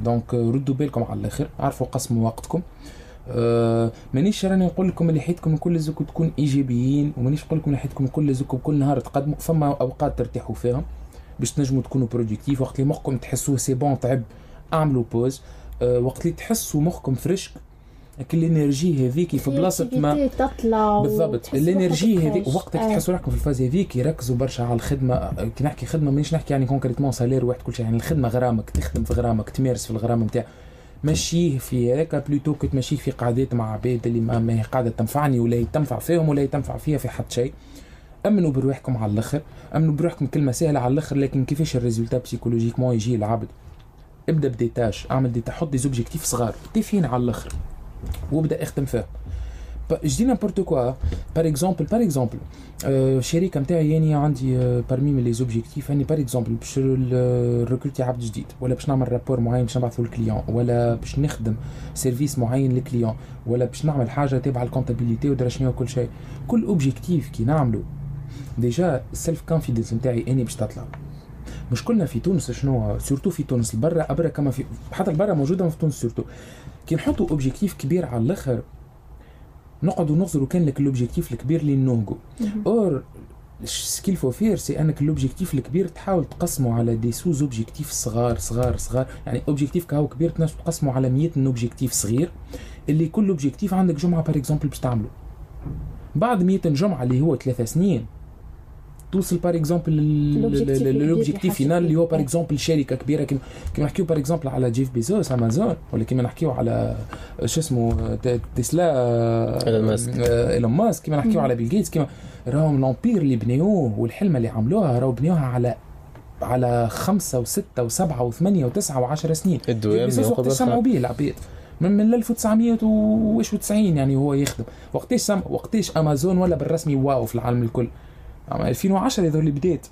donc ردوا بالكم على الآخر. عرفوا قسموا وقتكم. أه مانيش راني نقول لكم اللي حياتكم الكل لازمكم تكون إيجابيين ومانيش نقول لكم اللي حياتكم الكل لازمكم كل نهار تقدموا. فما أوقات ترتاحوا فيها باش تنجموا تكونوا productif وقت اللي مخكم تحسوه c'est bon تعب اعملوا pause أه وقت اللي تحسوا مخكم فريشك ال energy هذيك في بلاصة ما تطلع بالضبط. ال energy هذيك وقتك آه. تحسوا روحكم في ال phase هذيك يركزوا برشا على الخدمة. كي نحكي خدمة مانيش نحكي يعني concrètement salaire واحد كل شيء. يعني الخدمة غرامك تخدم في غرامك تمارس في الغرام نتاع مشيه في هيك plutôt كنت ماشيه في قعدات مع عباد اللي ما هي قاعدة تنفعني ولا تنفع فيهم ولا تنفع فيها في حد شيء. أمنوا بروحكم على الآخر. أمنوا بروحكم كلمة سهلة على الآخر لكن كيفاش ال résultat psychologiquement يجي العبد ابدأ ب des tâches أعمل des حط des objectifs صغار. تافهين على الآخر. وابدأ اختم فيها. Je dis n'importe quoi. Par exemple par exemple الشركة نتاعي يعني عندي parmi من les objectifs اني par exemple باش recruter عبد جديد ولا باش نعمل rapport معين باش نبعثه لل client ولا باش نخدم service معين لل client ولا باش نعمل حاجة تابعه ال comptabilité ودرا شنو كل شيء. كل objectif كي نعملو déjà ال self-confidence نتاعي أني باش تطلع. مش كلنا في تونس شنو؟ surtout في تونس البرا أبرا كما في حتى البرا موجودة في تونس surtout كي نحطوا objectif كبير على الآخر. نقعدوا نغزروا كان لك ال objectif الكبير اللي نوهجو or ce qu'il faut faire c'est أنك ال objectif الكبير تحاول تقسمه على des sous objectifs صغار صغار صغار. يعني objectif كهو كبير تنجم تقسمه على 100 objectif صغير. اللي كل objectif عندك جمعة par exemple باش تعمله بعد 100 جمعة اللي هو ثلاثة سنين. توصل par exemple l'objectif final اللي هو par exemple شركه كبيرة. كيما كيما نحكيو par exemple على جيف بيزوس امازون ولا كيما نحكيو على شو اسمه تسلا إيلون ماسك. إيلون ماسك. كيما نحكيو على بيل جيتس كيما راهم l'empire اللي بنيوه والحلمه اللي عملوها راهو بنيوها على على خمسة وستة وسبعة وثمانية وتسعة وعشرة سنين. الدوام وقت سمعوا به العباد من من 1990 يعني هو يخدم. وقتاش سم وقتاش امازون ولا بالرسمي wow في العالم الكل؟ 2010 هذول اللي بديت.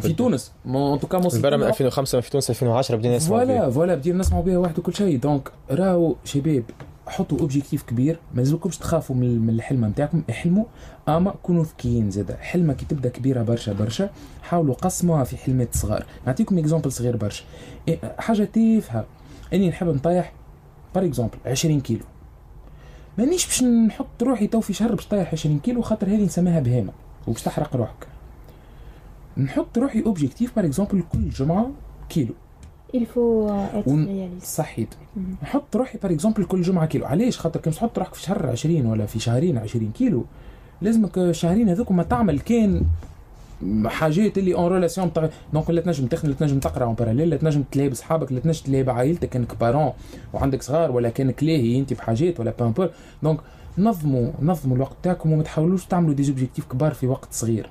في تونس. en tout cas البرا من 2005 في تونس 2010 بدينا نسمعوا voilà voilà بدينا نسمعوا بها واحد وكل شيء. donc راهو شباب حطوا objectif كبير. ما لازمكمش تخافوا من الحلمه نتاعكم. احلموا. أما كونوا ذكيين زاد حلمة كي تبدأ كبيرة برشا برشا. حاولوا قسموها في حلمات صغار. نعطيكم exemple صغير برشا. إيه، حاجة تافهة. أني نحب نطيح par exemple 20 كيلو. مانيش باش نحط روحي تو في شهر باش طيح 20 كيلو خاطر هذه نسميها بهيمه وباش تحرق روحك. نحط روحي objectif par exemple كل جمعة كيلو. Il faut ون... صحيت. نحط روحي par exemple كل جمعة كيلو. علاش؟ خاطر كي تحط روحك في شهر 20 ولا في شهرين 20 كيلو لازمك الشهرين هذوك ما تعمل كان حاجات اللي en relation بتاع donc لا تنجم تخدم لا تنجم تقرأ en parallèle لا تنجم تلاعب بصحابك لا تنجم تلاعب عائلتك كانك parent وعندك صغار ولا كانك لاهي أنت بحاجات ولا بامبور donc نظموا نظموا الوقت تاعكم وما تحاولوش تعملوا des objectifs كبار في وقت صغير.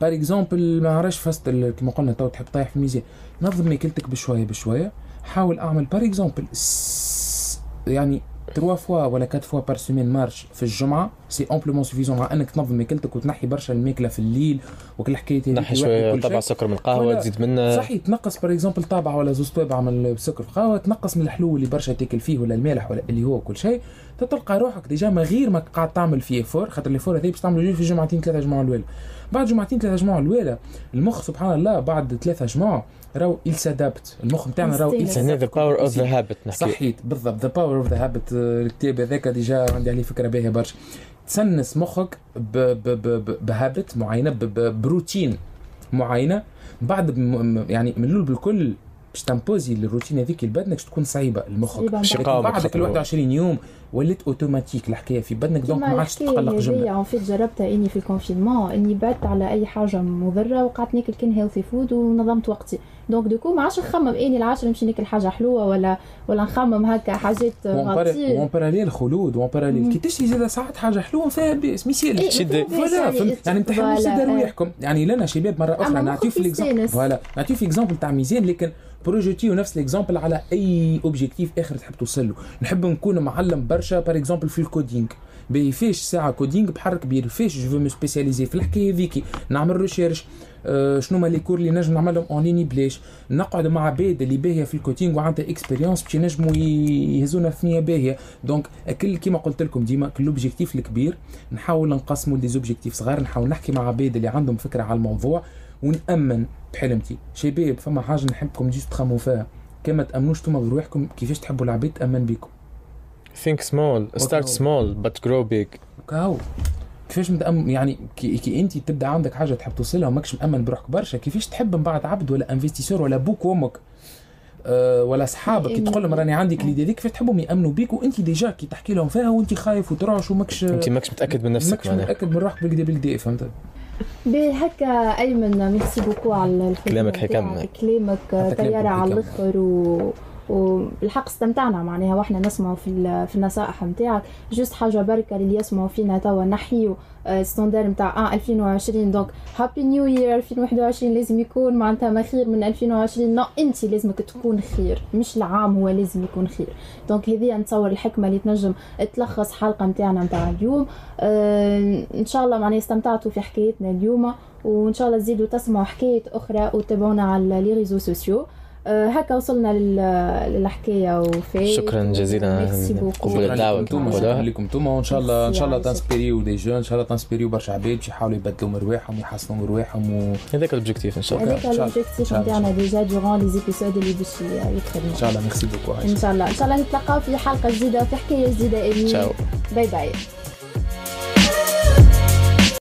par exemple ما عرفش فاست كما قلنا تو تحب طايح في الميزان. نظم ماكلتك بشوية بشوية. حاول أعمل par exemple يعني trois fois ولا quatre fois par semaine marche في الجمعة. c'est amplement suffisant مع أنك تنظم ماكلتك وتنحي برشا الماكلة في الليل وكل الحكاية هذه تنحي شوية طبع سكر من القهوة تزيد منه. صحيح تنقص par exemple طابع ولا زوز طابع من السكر في القهوة تنقص من الحلو اللي برشا تاكل فيه ولا المالح ولا اللي هو كل شيء. تلقى روحك déjà ما غير ما قاعد تعمل في effort خاطر l'effort هذي باش تعملوا في جمعتين ثلاثة جمعة الاولى بعد جمعتين ثلاثة جمعة الاولى المخ سبحان الله بعد ثلاثة جمعة راهو il s'adapte. المخ نتاعنا راهو il s'adapte. the power of the habit صحيت بالضبط the power of the habit الكتاب هذاك déjà عندي عليه فكرة باهية برشا. تسنس مخك بهابت معينة بروتين معينة. بعد يعني من الأول بالكل باش تمبوزي الروتين هذيك لبدنك تكون صعيبة لمخك. بعد ال 21 يوم ولات اوتوماتيك الحكاية في بدنك دونك ما عادش تقلق جمله اون فيت جربتها إني في الكونفينمون إني بعدت على أي حاجة مضرة وقعدت ناكل كان هيلثي فود ونظمت وقتي. دونك دوكو ما عادش نخمم. اني العاشر نمشي ناكل حاجة حلوة ولا ولا نخمم هكا حاجات غطي وان باراليل خلود وان باراليل كي تشري زاد ساعات حاجة حلوة فيها بيس ما يسالش فوالا فهمت؟ يعني ما تحملوش رواحكم يعني لنا شباب مره أخرى. نعطيو في الاكزامبل فوالا نعطيو في اكزامبل تاع ميزان لكن بروجيتيو نفس الاكزامبل على أي اوبجيكتيف آخر تحب توصل له. نحب نكون معلم برشا بار اكزومبل في الكودينغ باهي فيش ساعة كودينغ بحر كبير. فيش جو مو سبيسياليزي في الحكاية هذيك نعمل ريشيرش شنو هما لي كور اللي نجم نعملهم اون ليني بلاش. نقعد مع عباد اللي باهية في الكوتينغ وعندها اكسبيريونس باش ينجموا يهزونا ثنيه باهية. donc كل كيما قلت لكم ديما كل objectif الكبير. نحاول نقسموا les objectifs صغار نحاول نحكي مع عباد اللي عندهم فكرة على الموضوع ونأمن بحلمتي شباب فما حاجة نحبكم juste تخموا فيها. كما تأمنوش أنتم بروحكم كيفاش تحبوا العباد تامن بيكم. Think small. Start small but grow big. كاو كيفاش متأمن يعني كي, كي انت تبدا عندك حاجة تحب توصلها وماكش مأمن بروحك برشا كيفاش تحب من بعد عبد ولا investisseur ولا بوك وامك آه، ولا اصحابك كي تقول لهم راني عندك l'idée هذيك كيف تحبهم يأمنوا بيك وانت déjà كي تحكي لهم فيها وانت خايف وترعش وماكش انت ماكش متأكد من نفسك ماكش متأكد من روحك بالكدا بالكدا فهمت بهكا أيمن merci beaucoup على كلامك حكم. كلامك طيارة على. الآخر و وبالحق استمتعنا معناها وإحنا نسمعوا في في النصائح نتاعك juste حاجة بركة اللي يسمعوا فينا توا. نحيوا standard نتاع آه 2020 donc happy new year 2021 لازم يكون معناتها ما خير من 2020 non انت لازمك تكون خير. مش العام هو لازم يكون خير. donc هذه نتصور الحكمة اللي تنجم تلخص حلقة نتاعنا نتاع اليوم. آه إن شاء الله معناها استمتعتوا في حكايتنا اليوم. وإن شاء الله تزيدوا تسمعوا حكايات أخرى وتابعونا على les réseaux sociaux هكا وصلنا لل- للحكاية وفي. شكراً جزيلاً أنتم كما شكرا. لكم أنتم. وإن شاء الله إن شاء الله تinspirيو des gens إن شاء الله تinspirيو برشا عباد باش يحاولوا يبدلوا من رواحهم ويحسنوا من رواحهم و... هذاك ال objectif إن شاء الله. هذاك إن شاء الله. الاوبجيكتيف. نتاعنا déjà durant les épisodes اللي باش يدخلوا إن شاء الله merci beaucoup إن شاء الله. إن شاء الله نتلاقاو في حلقة جديدة في حكاية جديدة. امين bye bye